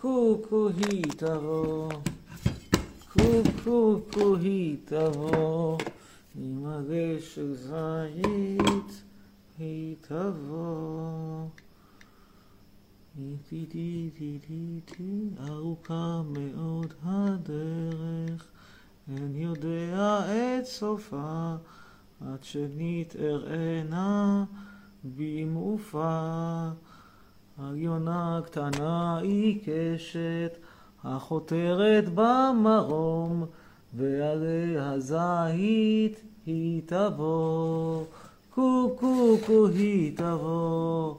קוקו היא תבוא, קוקו היא תבוא, עם של זית היא תבוא. טי טי טי טי טי ארוכה מאוד הדרך, אין יודע את סופה, עד שנתערענה במעופה. היונה קטנה עיקשת, החותרת במרום, ועלי הזית היא תבוא. קו היא תבוא.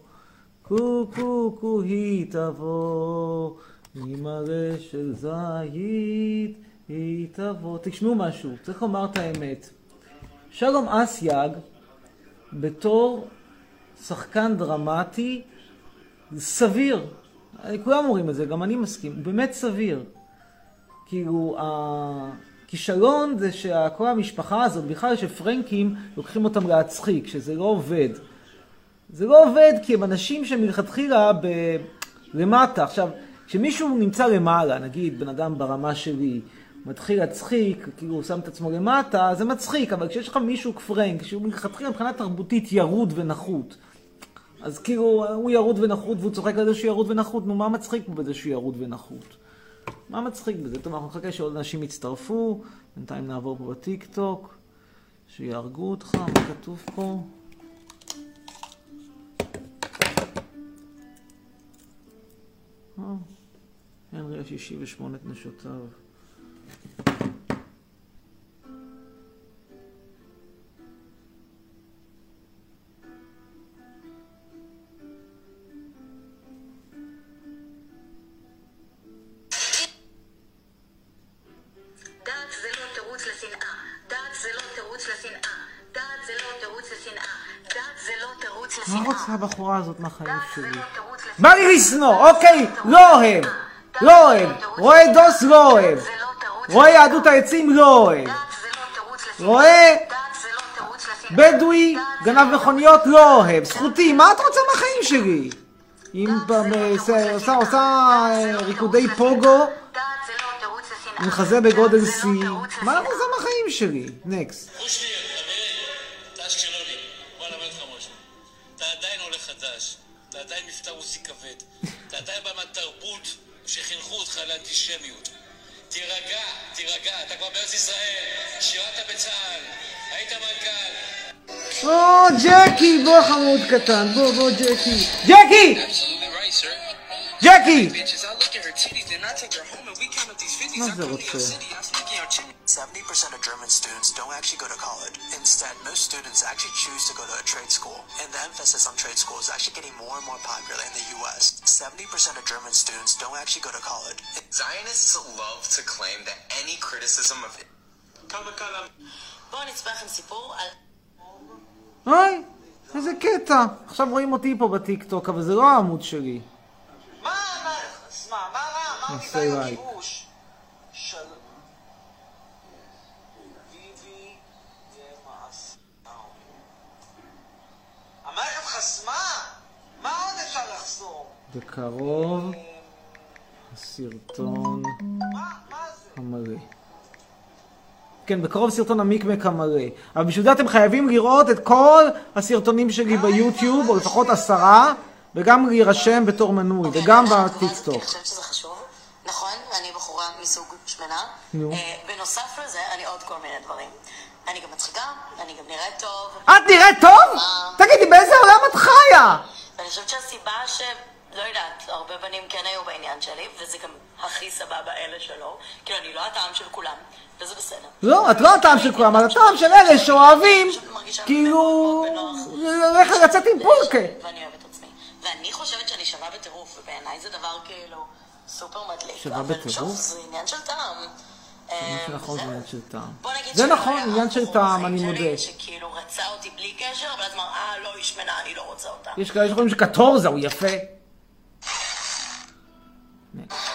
קו היא תבוא. עם הרי של זית היא תבוא. תשמעו משהו, צריך לומר את האמת. שלום אסייג, בתור שחקן דרמטי, סביר. כולם אומרים את זה, גם אני מסכים. הוא באמת סביר. כאילו, הכישלון זה שכל המשפחה הזאת, בכלל שפרנקים לוקחים אותם להצחיק, שזה לא עובד. זה לא עובד כי הם אנשים שמלכתחילה ב... למטה. עכשיו, כשמישהו נמצא למעלה, נגיד בן אדם ברמה שלי, מתחיל להצחיק, כאילו הוא שם את עצמו למטה, זה מצחיק, אבל כשיש לך מישהו כפרנק, שהוא מלכתחילה מבחינה תרבותית ירוד ונחות, אז כאילו, הוא ירוד ונחות והוא צוחק על זה שהוא ירוד ונחות, נו מה מצחיק בזה שהוא ירוד ונחות? מה מצחיק בזה? טוב, אנחנו נחכה שעוד אנשים יצטרפו, בינתיים נעבור פה בטיק טוק, שיהרגו אותך, מה כתוב פה? הנרי השישי ושמונת נשותיו. הבחורה הזאת מהחיים שלי. בא לי לשנוא, אוקיי, לא אוהב. לא אוהב. רואה דוס, לא אוהב. רואה יהדות העצים, לא אוהב. רואה בדואי, גנב מכוניות, לא אוהב. זכותי, מה את רוצה מהחיים שלי? אם עושה אה, ריקודי פוגו, עם חזה בגודל C, מה את רוצה מהחיים שלי? נקסט. מנכ"ל. או, ג'קי, בוא חמוד קטן, בוא, בוא, ג'קי. ג'קי! ג'קי! מה זה רוצה? 70% of German students don't actually go to college. Instead, most students actually choose to go to a trade school. And the emphasis on trade school is actually getting more and more popular in the US. 70% of German students don't actually go to college. Zionists love to claim that any criticism of... בואו נצפה לכם סיפור על... אוי, איזה קטע. עכשיו רואים אותי פה בטיקטוק, אבל זה לא העמוד שלי. מה, מה, מה, מה? מה הכיבוש? בקרוב הסרטון המלא. כן, בקרוב סרטון המיקמק המלא. אבל בשביל זה אתם חייבים לראות את כל הסרטונים שלי ביוטיוב, או לפחות עשרה, וגם להירשם בתור מנוי, וגם בטיקטוק. אני חושבת שזה חשוב, נכון, ואני בחורה מסוג שמנה. נו. אה, בנוסף לזה, אני עוד כל מיני דברים. אני גם מצחיקה, אני גם נראית טוב. את נראית טוב? תגידי, באיזה עולם את חיה? ואני חושבת שהסיבה ש... לא יודעת, הרבה בנים כן היו בעניין שלי, וזה גם הכי סבבה אלה שלא. כאילו, אני לא הטעם של כולם, וזה בסדר. לא, את לא הטעם של כולם, את הטעם של אלה שאוהבים, כאילו, איך לצאת עם פולקה. ואני אוהבת עצמי. ואני חושבת שאני שווה בטירוף, ובעיניי זה דבר כאילו סופר מדליק. שווה בטירוף? זה עניין של טעם. מה שנכון זה עניין של טעם. זה נכון, עניין של טעם, אני מודה. שכאילו רצה אותי בלי קשר, אבל אז אמר, אה, לא, היא שמנה, אני לא רוצה אותה. יש כאלה שחושבים שקטורזה הוא יפה. בכתבה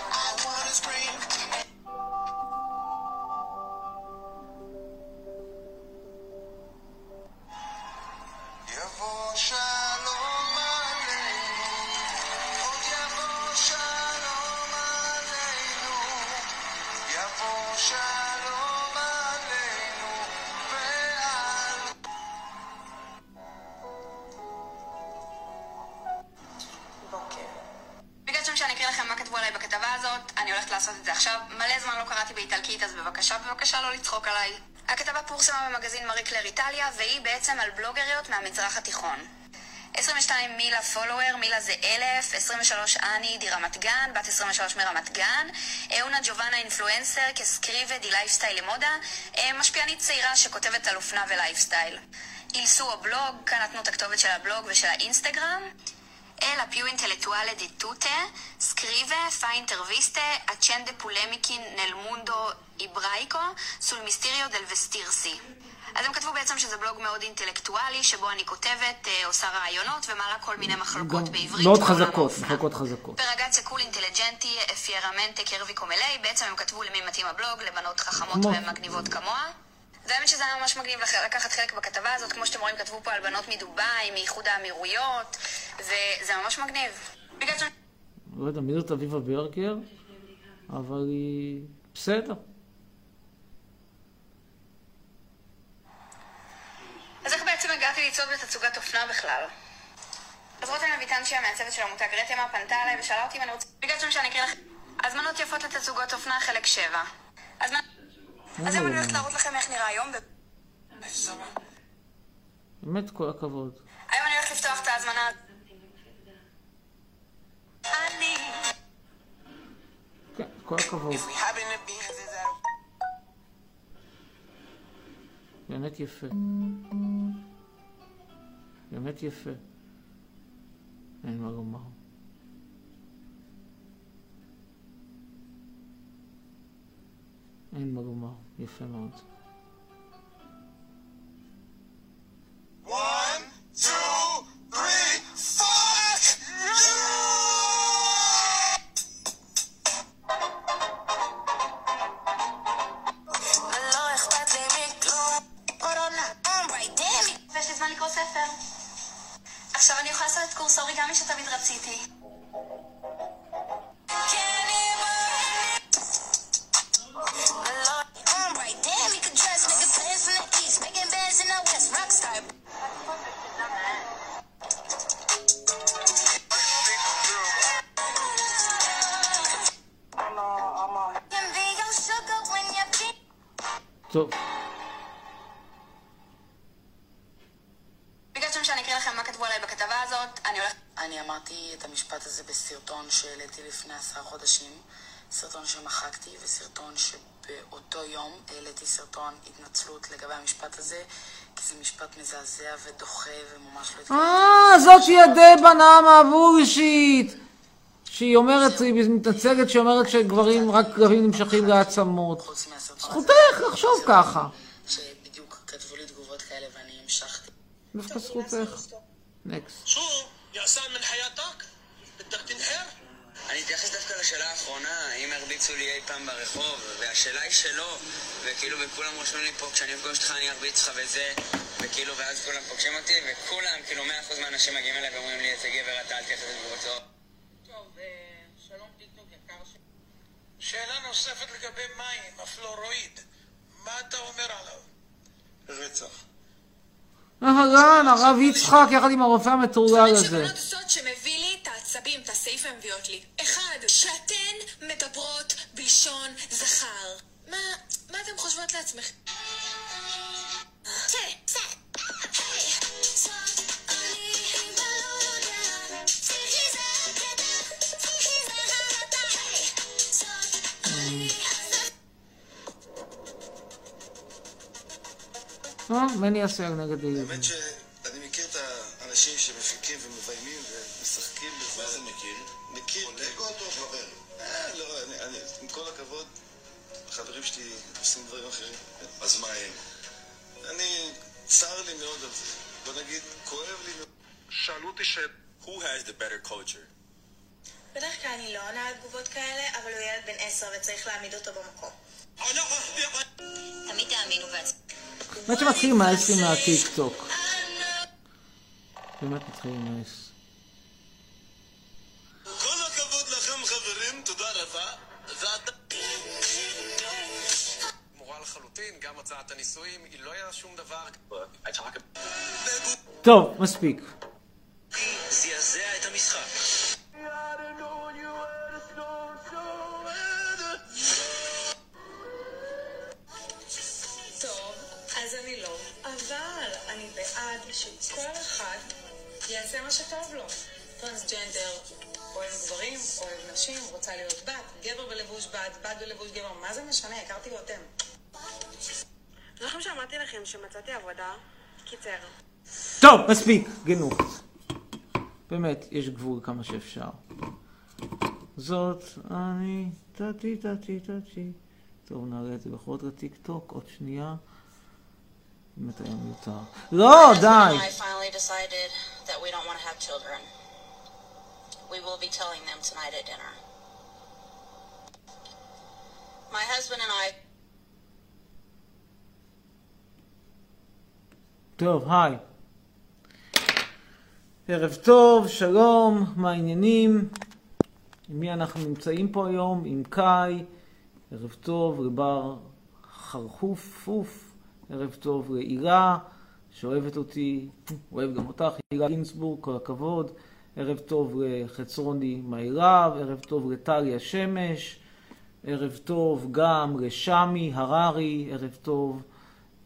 הולכת לעשות את זה עכשיו. מלא זמן לא קראתי באיטלקית, אז בבקשה, בבקשה לא לצחוק עליי. הכתבה פורסמה במגזין מארי קלר איטליה, והיא בעצם על בלוגריות מהמזרח התיכון. 22 mila follower, mila זה אלף, 23 anni di רמת גן, בת 23 מרמת גן, una giovane influencer che scrive di lifestyle e moda, אה, משפיענית צעירה שכותבת על אופנה ו lifestyle. il suo blog, כאן נתנו את הכתובת של הבלוג ושל האינסטגרם. E la più intellettuale di tutte, scrive, fa interviste, accende polemiche nel mondo ebraico sul mistero del vestirsi. אז הם כתבו בעצם שזה בלוג מאוד אינטלקטואלי, שבו אני כותבת, עושה רעיונות ומעלה כל מיני מחלוקות בעברית. מאוד חזקות. מחלקות חזקות. פרגציה קול אינטליג'נטי, פיירמנטה קרבי קומלי, בעצם הם כתבו למי מתאים הבלוג, לבנות חכמות כמו- ומגניבות כמוה. והאמת שזה היה ממש מגניב לקחת חלק בכתבה הזאת, כמו שאתם רואים כתבו פה על בנות מדובאי, מאיחוד האמירויות, וזה ממש מגניב. בגלל ש... לא יודע מי זאת אביבה ברגר, אבל היא בסדר. אז איך בעצם הגעתי לצעוד בתצוגת אופנה בכלל? אז רותם אביטן שהיא המעצבת של עמותת גרטמה פנתה אליי ושאלה אותי אם אני רוצה... ביקשתם שאני אקריא לכם... הזמנות יפות לתצוגות אופנה חלק 7. אז מה... אז היום אני הולכת להראות לכם איך נראה היום. באמת כל הכבוד. היום אני הולכת לפתוח את ההזמנה... אני... כן, כל הכבוד. באמת יפה. באמת יפה. אין מה לומר. אין מה לומר. יפה מאוד. One, two, טוב, ביקשתם שאני אקריא לכם מה כתבו עליי בכתבה הזאת, אני הולכת... אני אמרתי את המשפט הזה בסרטון שהעליתי לפני עשרה חודשים, סרטון שמחקתי וסרטון שבאותו יום העליתי סרטון התנצלות לגבי המשפט הזה, כי זה משפט מזעזע ודוחה וממש לא התכוונתי. אה, זאת שהיא הדי בנאמה בולשיט! שהיא אומרת, היא מתנצגת, שהיא אומרת שגברים, רק גברים נמשכים לעצמות. זכותך לחשוב ככה. שבדיוק כתבו לי תגובות כאלה ואני המשכתי. דווקא זכותך. נקסט. אני אתייחס דווקא לשאלה האחרונה, האם הרביצו לי אי פעם ברחוב, והשאלה היא שלא, וכאילו, וכולם רושמים לי פה, כשאני אפגוש אותך אני ארביץ לך וזה, וכאילו, ואז כולם פוגשים אותי, וכולם, כאילו, 100% מהאנשים מגיעים אליי ואומרים לי, איזה גבר אתה, אל תייחס את זה לתגובות שאלה נוספת לגבי מים, הפלורואיד. מה אתה אומר עליו? רצח. אהלן, הרב יצחק יחד עם הרופא המטורלל הזה. שבנות עושות שמביא לי את העצבים, את הסעיף הן מביאות לי. אחד, שאתן מדברות בלשון זכר. מה, מה אתן חושבות לעצמכם? אה, מני הסייג נגד הילדים. האמת שאני מכיר את האנשים שמפיקים ומביימים ומשחקים בזה. מה זה מכיר? מכיר. קולגות או חבר? אה, לא, אני, אני, עם כל הכבוד, החברים שלי עושים דברים אחרים. אז מה הם? אני, צר לי מאוד על זה. בוא נגיד, כואב לי מאוד. שאלו אותי ש... Who has the better culture? בדרך כלל אני לא עונה על תגובות כאלה, אבל הוא ילד בן עשר וצריך להעמיד אותו במקום. באמת שמתחיל עם האסים מהטיק טוק. באמת מתחיל עם האס. כל הכבוד לכם חברים, תודה רבה. ואתה... מורה לחלוטין, גם הצעת הנישואים, היא לא היה שום דבר. טוב, מספיק. טוב, מספיק, גנו. באמת, יש גבול כמה שאפשר. זאת אני, טאטי טאטי טאטי. טוב, נעלה את זה בכל זאת לטיק טוק, עוד שנייה. באמת היה מיותר. לא, די! I finally decided that we don't want to have children. We will be telling them tonight at dinner. My husband and I טוב, היי. ערב טוב, שלום, מה העניינים? עם מי אנחנו נמצאים פה היום? עם קאי. ערב טוב לבר חרחוף, פוף. ערב טוב להילה, שאוהבת אותי, אוהב גם אותך, הילה גינזבורג, כל הכבוד. ערב טוב לחצרוני מירב, ערב טוב לטליה שמש. ערב טוב גם לשמי הררי, ערב טוב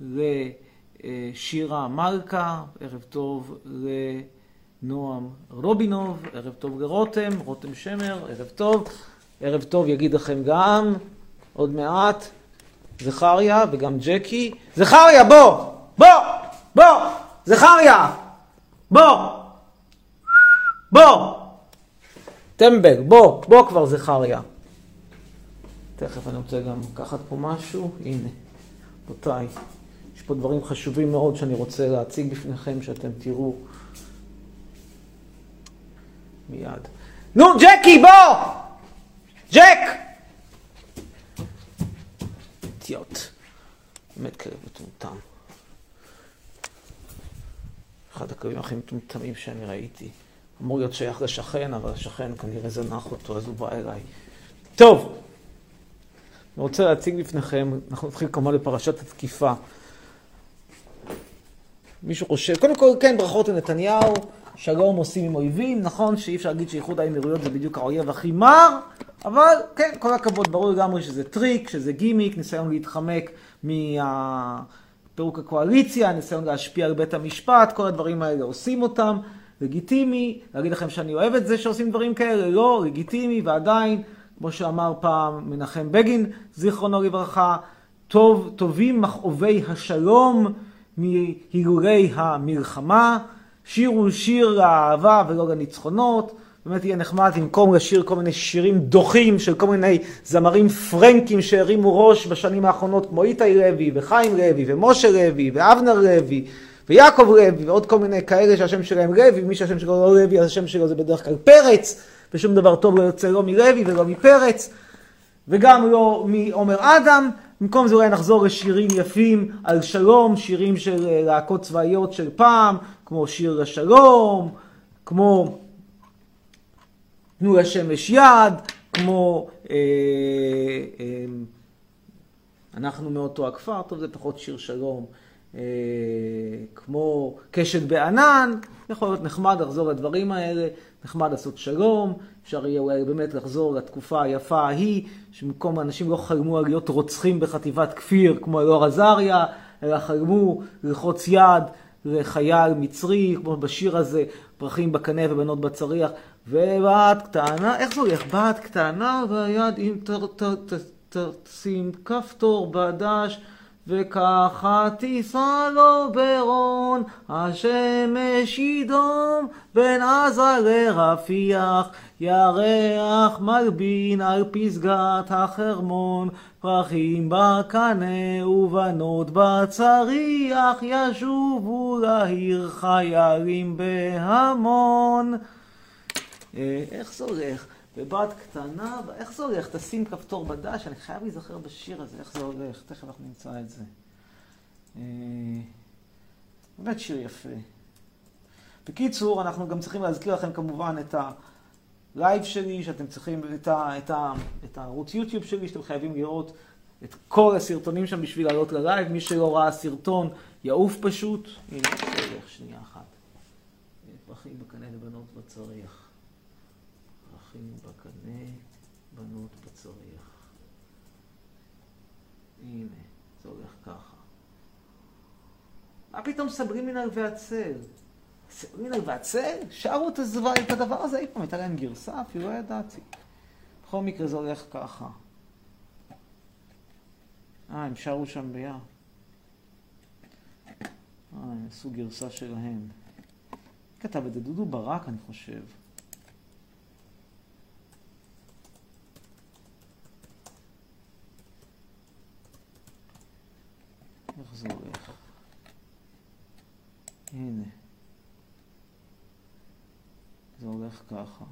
לשירה מלכה, ערב טוב לנועם רובינוב, ערב טוב לרותם, רותם שמר, ערב טוב. ערב טוב יגיד לכם גם, עוד מעט, זכריה וגם ג'קי. זכריה, בוא! בוא! בוא! זכריה! בוא! בוא! טמבל, בוא, בוא כבר זכריה. תכף אני רוצה גם לקחת פה משהו, הנה, רבותיי, יש פה דברים חשובים מאוד שאני רוצה להציג בפניכם, שאתם תראו מיד. נו, ג'קי, בוא! ג'ק! אידיוט. באמת כלב מטומטם. אחד הכלבים הכי מטומטמים שאני ראיתי. אמור להיות שייך לשכן, אבל השכן כנראה זנח אותו, אז הוא בא אליי. טוב, אני רוצה להציג בפניכם, אנחנו נתחיל כמובן לפרשת התקיפה. מישהו חושב, קודם כל, כן, ברכות לנתניהו, שלום עושים עם אויבים, נכון שאי אפשר להגיד שאיחוד האמירויות זה בדיוק האויב הכי מר, אבל כן, כל הכבוד, ברור לגמרי שזה טריק, שזה גימיק, ניסיון להתחמק מפירוק הקואליציה, ניסיון להשפיע על בית המשפט, כל הדברים האלה עושים אותם, לגיטימי, להגיד לכם שאני אוהב את זה שעושים דברים כאלה, לא, לגיטימי, ועדיין, כמו שאמר פעם מנחם בגין, זיכרונו לברכה, טוב, טובים מכאובי השלום מהילולי המלחמה, שירו שיר לאהבה ולא לניצחונות. באמת יהיה נחמד במקום לשיר כל מיני שירים דוחים של כל מיני זמרים פרנקים שהרימו ראש בשנים האחרונות, כמו איתי לוי וחיים לוי ומשה לוי ואבנר לוי ויעקב לוי ועוד כל מיני כאלה שהשם שלהם לוי, מי שהשם שלו לא לוי, אז השם שלו זה בדרך כלל פרץ, ושום דבר טוב לא יוצא לא מלוי ולא מפרץ, וגם לא מעומר אדם. במקום זה אולי נחזור לשירים יפים על שלום, שירים של להקות צבאיות של פעם, כמו שיר לשלום, כמו תנו לשמש יד, כמו אה, אה, אנחנו מאותו הכפר, טוב זה פחות שיר שלום, אה, כמו קשת בענן, יכול להיות נחמד לחזור לדברים האלה, נחמד לעשות שלום, אפשר יהיה אולי באמת לחזור לתקופה היפה ההיא, שבמקום אנשים לא חלמו על להיות רוצחים בחטיבת כפיר כמו אלאור עזריה, אלא חלמו ללחוץ יד לחייל מצרי, כמו בשיר הזה, פרחים בקנה ובנות בצריח, ובת קטנה, איך זה הולך? בת קטנה והיד אם תשים כפתור בדש וככה תישא לו ברון, השמש ידום בין עזה לרפיח, ירח מלבין על פסגת החרמון, פרחים בקנה ובנות בצריח, ישובו לעיר חיילים בהמון. איך זה הולך? בבת קטנה, איך זה הולך? תשים כפתור בדש, אני חייב להיזכר בשיר הזה, איך זה הולך, תכף אנחנו נמצא את זה. באמת שיר יפה. בקיצור, אנחנו גם צריכים להזכיר לכם כמובן את הלייב שלי, שאתם צריכים, את, ה, את, ה, את הערוץ יוטיוב שלי, שאתם חייבים לראות את כל הסרטונים שם בשביל לעלות ללייב. מי שלא ראה סרטון, יעוף פשוט. הנה, שנייה אחת. פרחים בקנה לבנות בצריח. פרחים בקנה, בנות בצריח. הנה, זה הולך ככה. מה פתאום סברים מן ערבי הצל? סלומינר והצל? שרו את הזו- את הדבר הזה אי פעם, הייתה להם גרסה? אפילו לא ידעתי. בכל מקרה זה הולך ככה. אה, הם שרו שם ביחד. אה, הם עשו גרסה שלהם. כתב את זה דודו ברק, אני חושב. איך זה הולך? הנה. זה הולך ככה.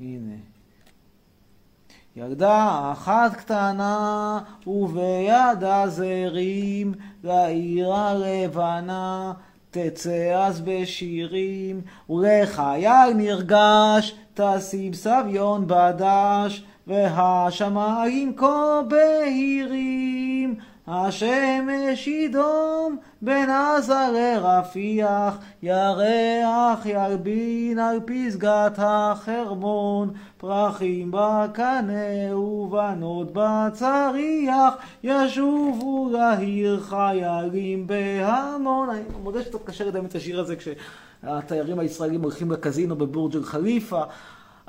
הנה. ילדה אחת קטנה ובידה זרים לעיר הלבנה תצא אז בשירים ולחייל נרגש תשים סביון בדש והשמיים כה בהירים השמש ידום בין עזרי רפיח ירח ילבין על פסגת החרמון פרחים בקנה ובנות בצריח ישובו לעיר חיילים בהמון. אני מודה שקצת קשה לדמיין את השיר הזה כשהתיירים הישראלים הולכים לקזינו בבורג' חליפה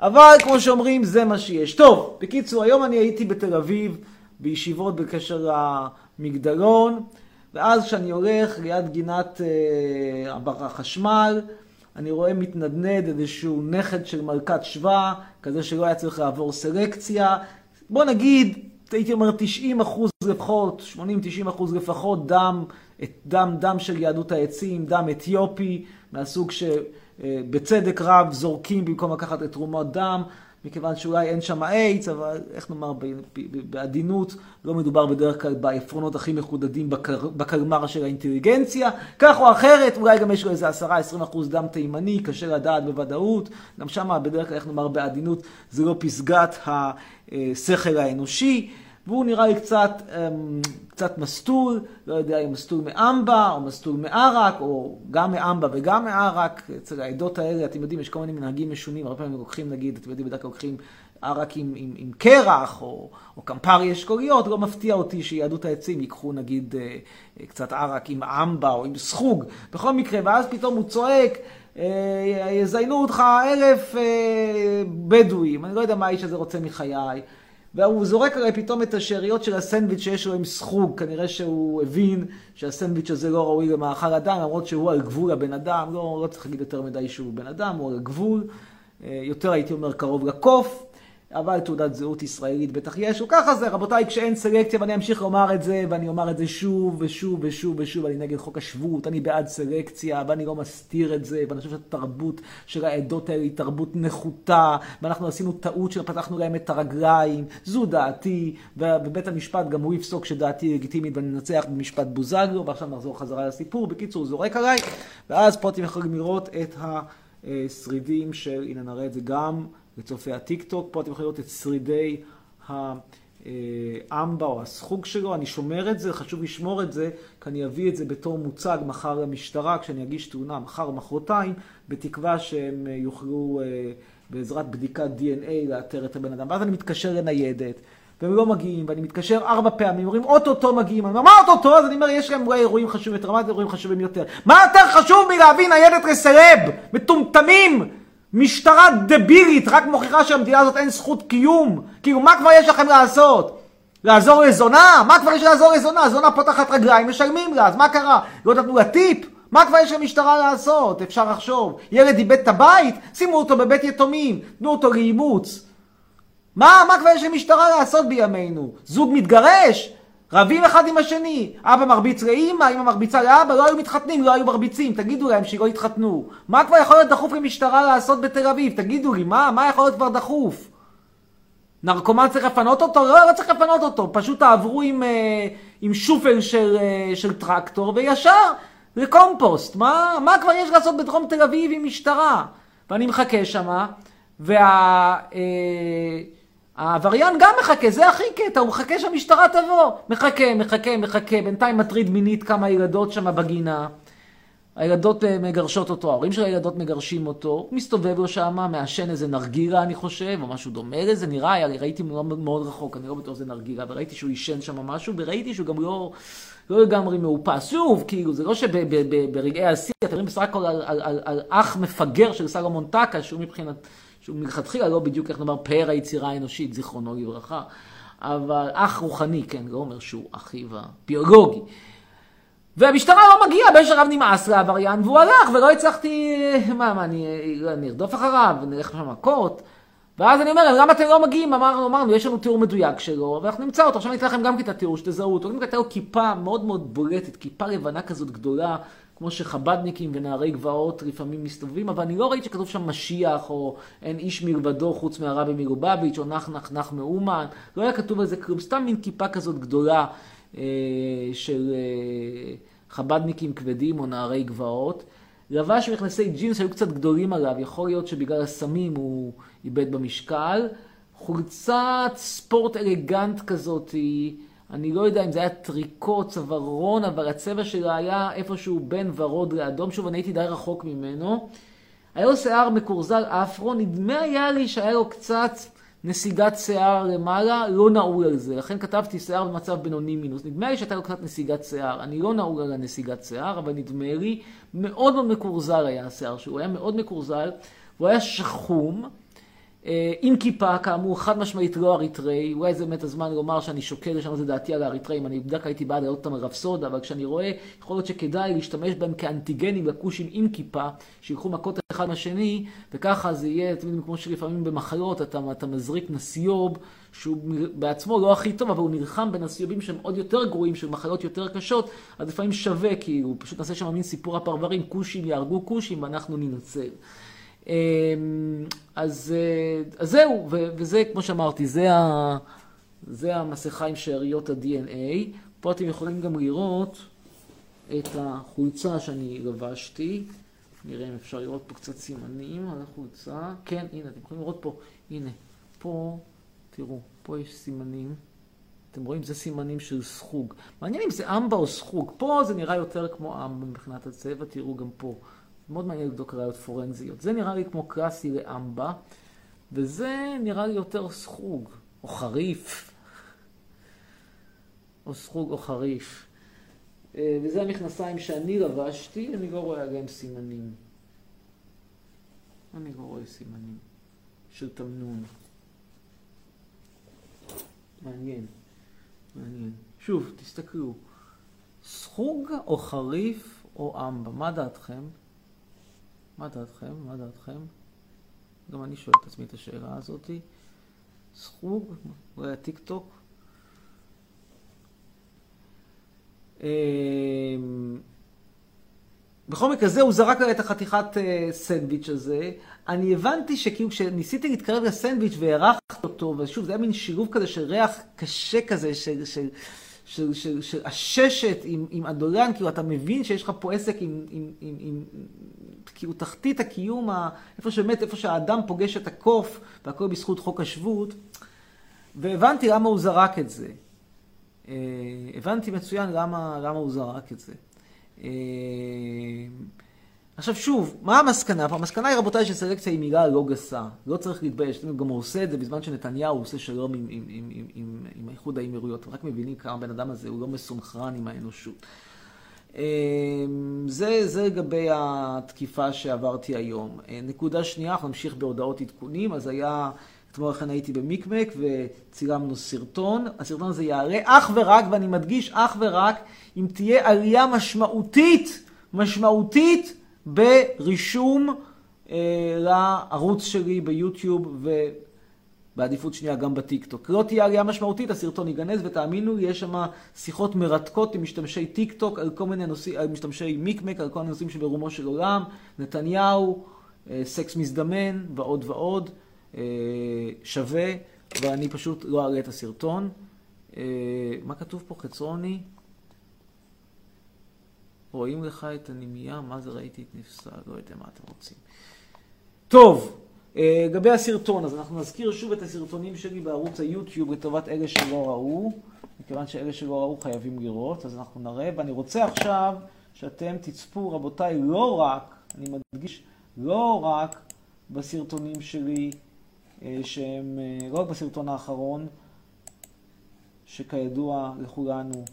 אבל כמו שאומרים זה מה שיש. טוב, בקיצור היום אני הייתי בתל אביב בישיבות בקשר למגדלון, ואז כשאני הולך ליד גינת אה, החשמל, אני רואה מתנדנד איזשהו נכד של מלכת שבא, כזה שלא היה צריך לעבור סלקציה. בוא נגיד, הייתי אומר 90 אחוז לפחות, 80-90 אחוז לפחות, דם, דם, דם של יהדות העצים, דם אתיופי, מהסוג שבצדק רב זורקים במקום לקחת את תרומות דם. מכיוון שאולי אין שם איידס, אבל איך נאמר בעדינות, לא מדובר בדרך כלל בעפרונות הכי מחודדים בקר, בקלמר של האינטליגנציה. כך או אחרת, אולי גם יש לו איזה 10-20 אחוז דם תימני, קשה לדעת בוודאות. גם שם בדרך כלל, איך נאמר בעדינות, זה לא פסגת השכל האנושי. והוא נראה לי קצת, קצת מסטול, לא יודע אם מסטול מאמבה או מסטול מערק, או גם מאמבה וגם מערק. אצל העדות האלה, אתם יודעים, יש כל מיני מנהגים משונים, הרבה פעמים לוקחים, נגיד, אתם יודעים, בדרך כלל לוקחים ערק עם, עם, עם קרח, או, או קמפרי אשכוליות, לא מפתיע אותי שיהדות העצים ייקחו, נגיד, קצת ערק עם אמבה או עם סחוג. בכל מקרה, ואז פתאום הוא צועק, יזיינו אותך אלף בדואים, אני לא יודע מה האיש הזה רוצה מחיי. והוא זורק עליי פתאום את השאריות של הסנדוויץ' שיש לו עם סחוג. כנראה שהוא הבין שהסנדוויץ' הזה לא ראוי למאכל אדם, למרות שהוא על גבול הבן אדם. לא, לא צריך להגיד יותר מדי שהוא בן אדם, הוא על גבול. יותר הייתי אומר קרוב לקוף. אבל תעודת זהות ישראלית בטח יש, וככה זה, רבותיי, כשאין סלקציה, ואני אמשיך לומר את זה, ואני אומר את זה שוב ושוב ושוב ושוב, אני נגד חוק השבות, אני בעד סלקציה, ואני לא מסתיר את זה, ואני חושב שהתרבות של העדות האלה היא תרבות נחותה, ואנחנו עשינו טעות שפתחנו להם את הרגליים, זו דעתי, ובית המשפט גם הוא יפסוק שדעתי לגיטימית ואני ננצח במשפט בוזגלו, ועכשיו נחזור חזרה לסיפור, בקיצור, זורק עליי, ואז פה אתם יכולים לראות את השרידים של, הנה נראה את זה גם, לצופי הטיק-טוק. פה אתם יכולים לראות את שרידי האמבה או הסחוג שלו. אני שומר את זה, חשוב לשמור את זה, כי אני אביא את זה בתור מוצג מחר למשטרה, כשאני אגיש תלונה מחר או מחרתיים, בתקווה שהם יוכלו בעזרת בדיקת DNA לאתר את הבן אדם. ואז אני מתקשר לניידת. והם לא מגיעים, ואני מתקשר ארבע פעמים, אומרים אוטוטו מגיעים, אני אומר מה אוטוטו? אז אני אומר יש להם אולי אירועים חשובים יותר, מה אירועים חשובים יותר? מה יותר חשוב מלהביא ניידת לסלב? מטומטמים! משטרה דבילית, רק מוכיחה שלמדינה הזאת אין זכות קיום. כאילו, מה כבר יש לכם לעשות? לעזור לזונה? מה כבר יש לעזור לזונה? זונה פותחת רגליים, משלמים לה, אז מה קרה? לא נתנו לה טיפ? מה כבר יש למשטרה לעשות? אפשר לחשוב. ילד איבד את הבית? שימו אותו בבית יתומים, תנו אותו לאימוץ. מה, מה כבר יש למשטרה לעשות בימינו? זוג מתגרש? רבים אחד עם השני. אבא מרביץ לאמא, אמא מרביצה לאבא, לא היו מתחתנים, לא היו מרביצים. תגידו להם שלא יתחתנו. מה כבר יכול להיות דחוף למשטרה לעשות בתל אביב? תגידו לי, מה, מה יכול להיות כבר דחוף? נרקומן צריך לפנות אותו? לא, לא צריך לפנות אותו. פשוט תעברו עם, עם שופל של, של טרקטור וישר לקומפוסט. מה, מה כבר יש לעשות בדרום תל אביב עם משטרה? ואני מחכה שמה, וה... העבריין גם מחכה, זה הכי קטע, הוא מחכה שהמשטרה תבוא. מחכה, מחכה, מחכה, בינתיים מטריד מינית כמה ילדות שם בגינה. הילדות אה, מגרשות אותו, ההורים של הילדות מגרשים אותו, הוא מסתובב לו שם, מעשן איזה נרגילה אני חושב, או משהו דומה לזה, נראה, היה, ראיתי מאוד, מאוד רחוק, אני לא בטוח שזה נרגילה, וראיתי שהוא עישן שם משהו, וראיתי שהוא גם לא, לא לגמרי מאופס. שוב, כאילו, זה לא שברגעי השיא, אתם רואים בסך הכל על, על, על, על אח מפגר של סלומון טקה, שהוא מבחינת, שהוא מלכתחילה לא בדיוק, איך נאמר, פאר היצירה האנושית, זיכרונו לברכה, אבל אח רוחני, כן, לא אומר שהוא אחיו הביולוגי. והמשטרה לא מגיעה, באיזשהו שלב נמאס לעבריין, והוא הלך, ולא הצלחתי, מה, מה, אני, אני ארדוף אחריו, נלך שם מכות. ואז אני אומר, למה אתם לא מגיעים? אמרנו, אמרנו, יש לנו תיאור מדויק שלו, ואנחנו נמצא אותו. עכשיו אני אתן לכם גם את התיאור, שתזהו אותו. אני לו כיפה מאוד מאוד בולטת, כיפה לבנה כזאת גדולה, כמו שחבדניקים ונערי גבעות לפעמים מסתובבים, אבל אני לא ראיתי שכתוב שם משיח, או אין איש מלבדו חוץ מהרבי מלובביץ', או נח נח נח מאומן. לא היה כתוב על זה כלום, סתם מין כיפה כזאת גדולה אה, של... אה, חבדניקים כבדים או נערי גבעות. לבש מכנסי ג'ינס שהיו קצת גדולים עליו, יכול להיות שבגלל הסמים הוא איבד במשקל. חולצת ספורט אלגנט כזאת, אני לא יודע אם זה היה טריקו, צווארון, אבל הצבע שלה היה איפשהו בין ורוד לאדום. שוב, אני הייתי די רחוק ממנו. היה לו שיער מקורזל אפרו, נדמה היה לי שהיה לו קצת נסיגת שיער למעלה, לא נעול על זה. לכן כתבתי שיער במצב בינוני מינוס. נדמה לי שהייתה לו קצת נסיגת שיער. אני לא נעול על הנסיגת שיער, אבל נדמה לי, מאוד מאוד מקורזל היה השיער שלו. הוא היה מאוד מקורזל, הוא היה שחום. אה, עם כיפה, כאמור, חד משמעית לא אריתראי, אולי זה באמת הזמן לומר שאני שוקל לשנות את דעתי על האריתראים, אני בדרך כלל הייתי בעד להעלות אותם לרפסודה, אבל כשאני רואה, יכול להיות שכדאי להשתמש בהם כאנטיגנים לכושים עם כיפה, שילכו מכות אחד מהשני, וככה זה יהיה, יודעים, כמו שלפעמים במחלות אתה, אתה מזריק נסיוב, שהוא בעצמו לא הכי טוב, אבל הוא נלחם בנסיובים שהם עוד יותר גרועים, של מחלות יותר קשות, אז לפעמים שווה, כי הוא פשוט נעשה שם מין סיפור הפרברים, כושים יהרגו כושים ואנחנו ננצל. אמ, אז, אה, אז זהו, וזה, כמו שאמרתי, זה, ה, זה המסכה עם שאריות ה-DNA. פה אתם יכולים גם לראות את החולצה שאני לבשתי. נראה אם אפשר לראות פה קצת סימנים על החולצה. כן, הנה, אתם יכולים לראות פה, הנה, פה, תראו, פה יש סימנים. אתם רואים? זה סימנים של סחוג. מעניין אם זה אמבה או סחוג. פה זה נראה יותר כמו אמבה מבחינת הצבע, תראו גם פה. מאוד מעניין לבדוק ראיות פורנזיות. זה נראה לי כמו קלאסי לאמבה, וזה נראה לי יותר סחוג, או חריף. או סחוג או חריף. אה, וזה המכנסיים שאני לבשתי, אני לא רואה עליהם סימנים. אני לא רואה סימנים של תמנון. מעניין, מעניין. שוב, תסתכלו. סחוג או חריף או אמבה, מה דעתכם? מה דעתכם? מה דעתכם? גם אני שואל את עצמי את השאלה הזאתי. סחוג, אולי הטיק טוק. אמ, בכל מקרה זה, הוא זרק את החתיכת אה, סנדוויץ' הזה. אני הבנתי שכאילו כשניסיתי להתקרב לסנדוויץ' והערכת אותו, ושוב, זה היה מין שילוב כזה של ריח קשה כזה, של, של, של, של, של עששת עם, עם אדולן, כאילו אתה מבין שיש לך פה עסק עם, עם, עם, עם כאילו תחתית הקיום, איפה שבאמת, איפה שהאדם פוגש את הקוף, והכל בזכות חוק השבות, והבנתי למה הוא זרק את זה. אה, הבנתי מצוין למה, למה הוא זרק את זה. אה, עכשיו שוב, מה המסקנה? המסקנה היא רבותיי שסלקציה היא מילה לא גסה, לא צריך להתבייש, גם הוא עושה את זה בזמן שנתניהו עושה שלום עם, עם, עם, עם, עם, עם איחוד האמירויות, רק מבינים כמה הבן אדם הזה הוא לא מסונכרן עם האנושות. אמ, זה, זה לגבי התקיפה שעברתי היום. אה, נקודה שנייה, אנחנו נמשיך בהודעות עדכונים, אז היה, אתמול לכן הייתי במיקמק וצילמנו סרטון. הסרטון הזה יעלה אך ורק, ואני מדגיש אך ורק, אם תהיה עלייה משמעותית, משמעותית ברישום אה, לערוץ שלי ביוטיוב ו... בעדיפות שנייה גם בטיקטוק. לא תהיה עלייה משמעותית, הסרטון ייגנז, ותאמינו, יש שם שיחות מרתקות עם משתמשי טיקטוק על כל מיני נושאים, על משתמשי מיקמק, על כל מיני נושאים שברומו של עולם, נתניהו, אה, סקס מזדמן ועוד ועוד. אה, שווה, ואני פשוט לא אעלה את הסרטון. אה, מה כתוב פה? חצרוני? רואים לך את הנמייה? מה זה ראיתי את נפסל? לא יודע מה אתם רוצים. טוב. אה, לגבי הסרטון, אז אנחנו נזכיר שוב את הסרטונים שלי בערוץ היוטיוב לטובת אלה שלא ראו, מכיוון שאלה שלא ראו חייבים לראות, אז אנחנו נראה, ואני רוצה עכשיו שאתם תצפו, רבותיי, לא רק, אני מדגיש, לא רק בסרטונים שלי, אה, שהם, אה, לא רק בסרטון האחרון, שכידוע לכולנו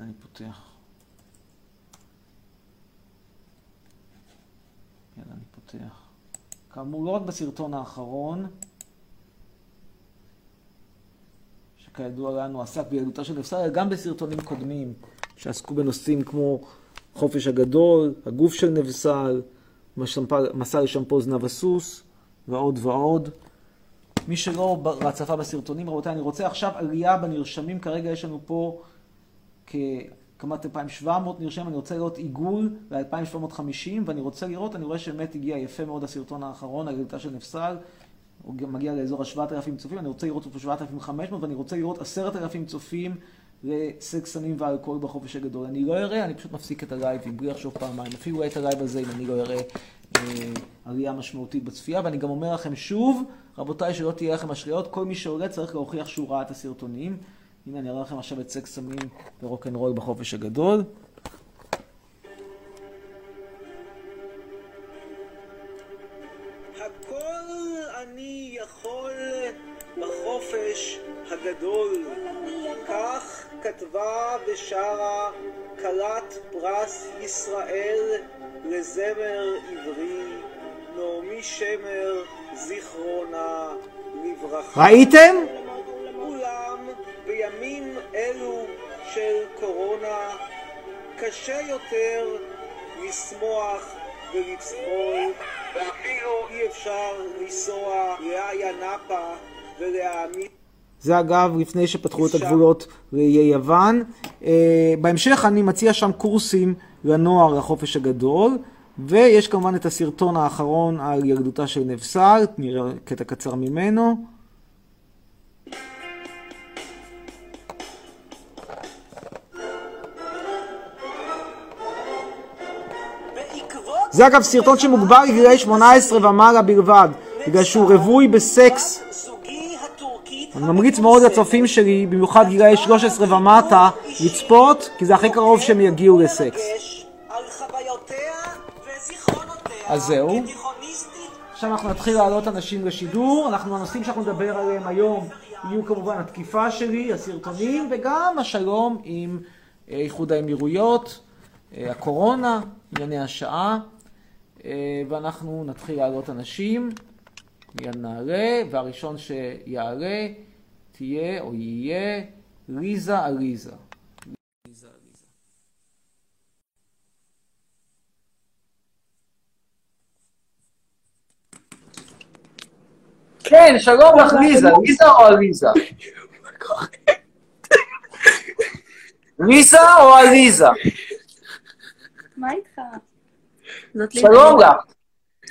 אני פותח. מיד אני פותח. כאמור, לא רק בסרטון האחרון, שכידוע לנו עסק בילדותה של נפסל, אלא גם בסרטונים קודמים שעסקו בנושאים כמו חופש הגדול, הגוף של נבסל, מסע לשמפו זנב הסוס ועוד ועוד. מי שלא צפה בסרטונים, רבותיי, אני רוצה עכשיו עלייה בנרשמים. כרגע יש לנו פה כמעט 2,700 נרשמים, אני רוצה לראות עיגול ל-2,750, ואני רוצה לראות, אני רואה שבאמת הגיע יפה מאוד הסרטון האחרון, הגדלתה של נפסל, הוא מגיע לאזור ה-7,000 צופים, אני רוצה לראות אותו 7,500, ואני רוצה לראות 10,000 צופים לסקס סמים ואלכוהול בחופש הגדול. אני לא אראה, אני פשוט מפסיק את הלייבים, בלי לחשוב פעמיים. אפילו את הלייב הזה, אם אני לא אראה אה, עלייה משמעותית בצפייה. ואני גם אומר לכם שוב, רבותיי, שלא תהיה לכם אשליות, כל מי שעולה צריך להוכיח שהוא ראה את הסרטונים. הנה, אני אראה לכם עכשיו את סקס סמים ורוקנרול בחופש הגדול. הגדול. כך כתבה ושרה כלת פרס ישראל לזמר עברי, נעמי שמר, זיכרונה לברכה. ראיתם? בימים אלו של קורונה קשה יותר לשמוח ולצחול, ואפילו אי אפשר לנסוע לאיה נאפה ולהעמיד... זה אגב לפני שפתחו את הגבולות לאיי יוון. Uh, בהמשך אני מציע שם קורסים לנוער לחופש הגדול, ויש כמובן את הסרטון האחרון על ילדותה של נבסל, נראה קטע קצר ממנו. זה אגב סרטון שמוגבר לגילאי 18 ומעלה בלבד, בגלל שהוא רווי בסקס. אני ממריץ מאוד לצופים שלי, במיוחד גילאי 13 ומטה, לצפות, כי זה הכי קרוב שהם יגיעו לסקס. אז זהו. עכשיו אנחנו נתחיל להעלות אנשים לשידור. אנחנו, הנושאים שאנחנו נדבר עליהם היום יהיו כמובן התקיפה שלי, הסרטונים, וגם השלום עם אה, איחוד האמירויות, אה, הקורונה, ענייני השעה. אה, ואנחנו נתחיל להעלות אנשים, מיד נעלה, והראשון שיעלה תהיה או יהיה ליזה עליזה. כן, שלום לך ליזה, ליזה או עליזה? ליזה או עליזה? מה איתך? שלום לך.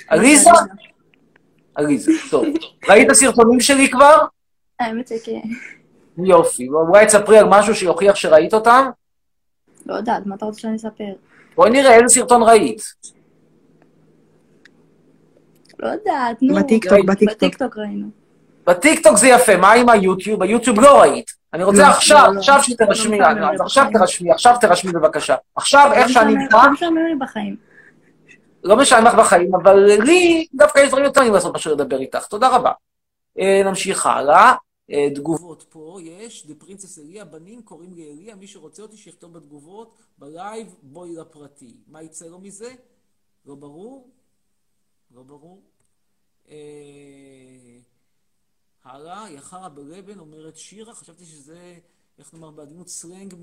עליזה? עליזה, טוב. ראית סרטונים שלי כבר? האמת שכן. יופי. אולי תספרי על משהו שיוכיח שראית אותם? לא יודעת, מה אתה רוצה שאני אספר? בואי נראה איזה סרטון ראית. לא יודעת, נו. בטיקטוק, בטיקטוק. בטיקטוק ראינו. בטיקטוק זה יפה, מה עם היוטיוב? ביוטיוב לא ראית. אני רוצה עכשיו, עכשיו שתרשמי, עכשיו תרשמי, עכשיו תרשמי בבקשה. עכשיו, איך שאני איתך... לא משעמם לי בחיים. לא משעמם לך בחיים, אבל לי דווקא יש דברים יותר טובים לעשות מאשר לדבר איתך. תודה רבה. נמשיך הלאה. תגובות פה יש, the princess אליה, בנים קוראים לי אליה, מי שרוצה אותי שיכתוב בתגובות, בלייב, בואי לפרטי. מה יצא לו מזה? לא ברור? לא ברור? הלאה, יחרה בלבן, אומרת שירה, חשבתי שזה, איך נאמר בעדינות, סלנג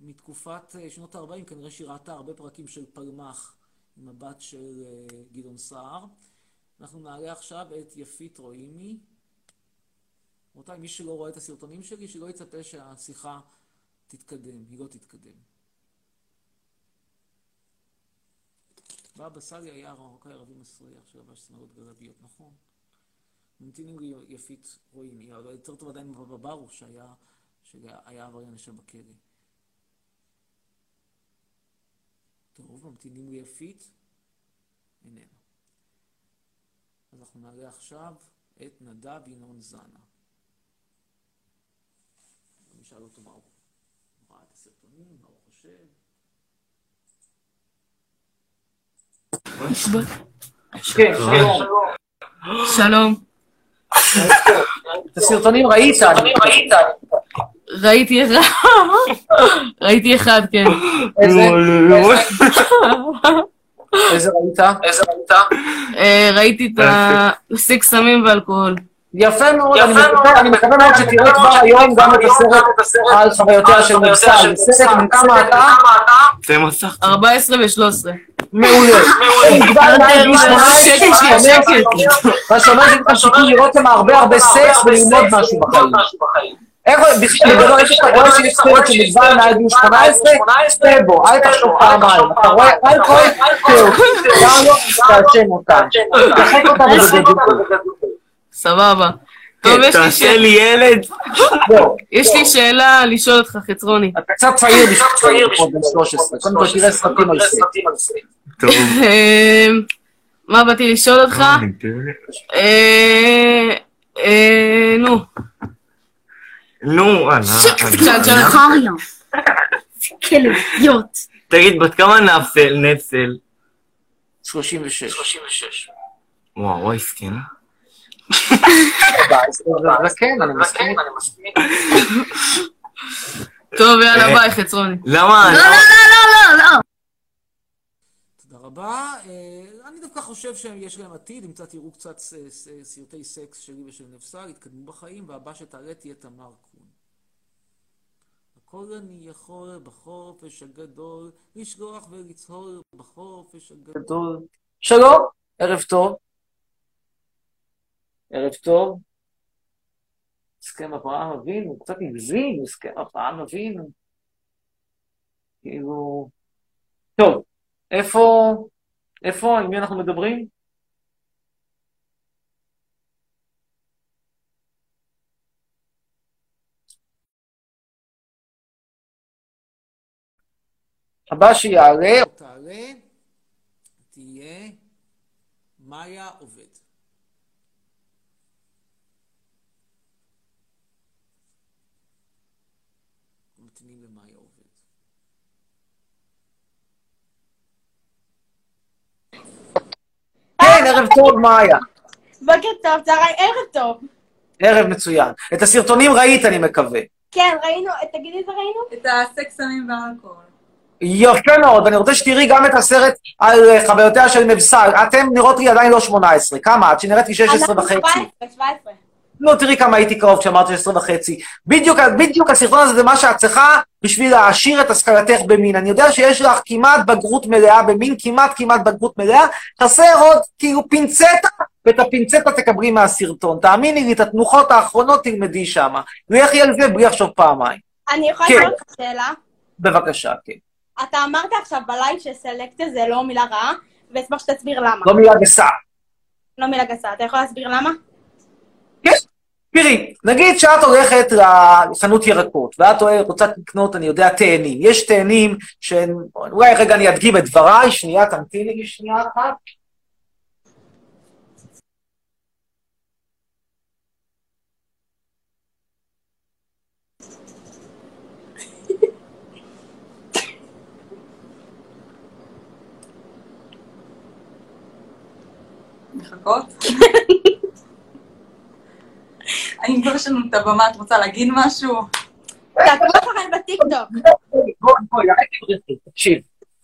מתקופת שנות ה-40, כנראה שהיא ראתה הרבה פרקים של פלמח עם הבת של גדעון סער. אנחנו נעלה עכשיו את יפית רואימי. רבותיי, מי שלא רואה את הסרטונים שלי, שלא יצפה שהשיחה תתקדם, היא לא תתקדם. בבא סאלי היה הרחוקה ערבי מסריח שלבש צמרות גלביות, נכון? ממתינים לי יפית רואים, היא יותר טוב עדיין מבבא ברוך שהיה, עבריין ישב בכלא. טוב, ממתינים לי יפית, איננו. אז אנחנו נעלה עכשיו את נדב ינון זנה. נשאל אותו מה הוא ראה את הסרטונים, מה הוא חושב. כן, שלום. שלום. את הסרטונים ראית? ראיתי אחד. ראיתי אחד, כן. איזה? איזה ראית? איזה ראית? אה, ראיתי את הסיק סמים ואלכוהול. יפה מאוד, אני מקווה- מאוד שתראה כבר היום גם את הסרט על חוויותיה של מבצע. זה סרט עם כמה אתה? זה מסך. 14 ו-13. מעולה. מגוון מעל גיל 18, שקט, שאומר- שקט. מה שאומר לך סיכוי לראות שם הרבה הרבה סקס וללמוד משהו בחיים. איך, בכלל, בגדול, איפה שאתה רואה שיש סרט מגוון מעל גיל 18, צא בו, אל תחשוב פעמיים. אתה רואה אלכוהול, גם לא תעשן אותם. תחק אותם בגדול. סבבה. טוב, יש לי תעשה שאלה. לי ילד. יש לי שאלה לשאול אותך, חצרוני. אתה קצת צעיר בשביל בן 13. קודם כל תראה סרטים על זה. טוב. אה, מה באתי לשאול אותך? אה, אה, נו. נו, אנא. שאל, שאל. חריה. כלביות. תגיד, בת כמה נפסל, נפסל? 36. וואו, וואי. זה כן, אני מסכים. טוב, יאללה, אה, ביי, חצרוני. למה? לא, לא, לא, לא, לא. תודה רבה. אה, אני דווקא חושב שיש להם עתיד, אם קצת תראו קצת סרטי סקס שלי ושל נפסל, יתקדמו בחיים, והבא שתעלה תהיה תמר הכל אני יכול בחופש הגדול, לשלוח ולצהול בחופש הגדול. שלום, ערב טוב. ערב טוב. הסכם אברהם אבינו, קצת הגזים, הסכם אברהם אבינו. כאילו... טוב, איפה, איפה, עם מי אנחנו מדברים? הבא שיעלה, תעלה, תהיה מאיה עובד. ממתינים למאיה עובד. כן, ערב טוב, מאיה. בוקר טוב, צהריים, ערב טוב. ערב מצוין. את הסרטונים ראית, אני מקווה. כן, ראינו, תגידי איזה ראינו? את הסקס סמים ואלכוהול. יפה מאוד, ואני רוצה שתראי גם את הסרט על אה, חוויותיה של מבסל. אתם נראות לי עדיין לא 18. כמה את? שנראית לי 16 וחצי. אנחנו 17, 17. לא, תראי כמה הייתי קרוב כשאמרת 16 וחצי. בדיוק, בדיוק הסרטון הזה זה מה שאת צריכה בשביל להעשיר את השכלתך במין. אני יודע שיש לך כמעט בגרות מלאה במין, כמעט כמעט בגרות מלאה, חסר עוד כאילו פינצטה, ואת הפינצטה תקבלי מהסרטון. תאמיני לי, את התנוחות האחרונות תלמדי שמה. לכי על זה בלי לחשוב פעמיים. אני יכולה כן. לשאול אותך שאלה? בבקשה, כן. אתה אמרת עכשיו בלייב שסלקציה זה לא מילה רעה, ואשמח שתסביר למה. לא מילה גסה. לא מילה גסה, אתה יכול להסביר למה? כן. תראי, נגיד שאת הולכת לחנות ירקות, ואת רוצה לקנות, אני יודע, תאנים. יש תאנים שהם... אולי רגע אני אדגים את דבריי, שנייה, תמתיני לי שנייה אחת. לחכות? האם כבר יש לנו את הבמה, את רוצה להגיד משהו? תעקבו אחריי בטיקטוק. תקשיב,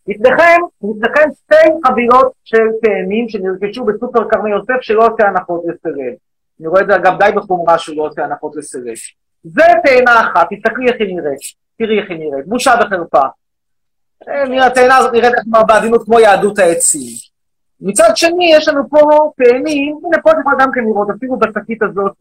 לפניכם, לפניכם שתי חבילות של תאנים שנרכשו בסופר כרמי יוסף שלא עושה הנחות לסרב. אני רואה את זה אגב די בחומרה שהוא לא עושה הנחות לסרב. זה תאנה אחת, תסתכלי איך היא נראית, תראי איך היא נראית, בושה וחרפה. אה, נראה, התאנה הזאת נראית כמו בעדינות כמו יהדות העצים. מצד שני, יש לנו פה תאנים, הנה פה את יכולה גם כן לראות, אפילו בשקית הזאת,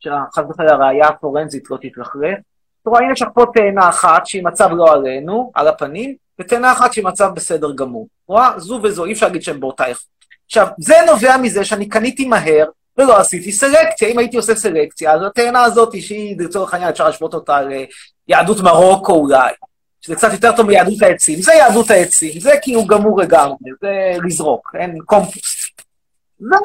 שחס וחלילה הראייה הפורנזית לא תתרחרף. אתה רואה, הנה יש לך פה תאנה אחת שהיא מצב לא עלינו, על הפנים, ותאנה אחת שהיא מצב בסדר גמור. רואה? זו וזו, אי אפשר להגיד שהן באותה איכות. עכשיו, זה נובע מזה שאני קניתי מהר ולא עשיתי סלקציה. אם הייתי עושה סלקציה, אז התאנה הזאת, שהיא לצורך העניין אפשר להשוות אותה ליהדות מרוקו אולי, שזה קצת יותר טוב מיהדות העצים. זה יהדות העצים, זה כאילו גמור לגמרי, זה לזרוק, אין קומפוסט.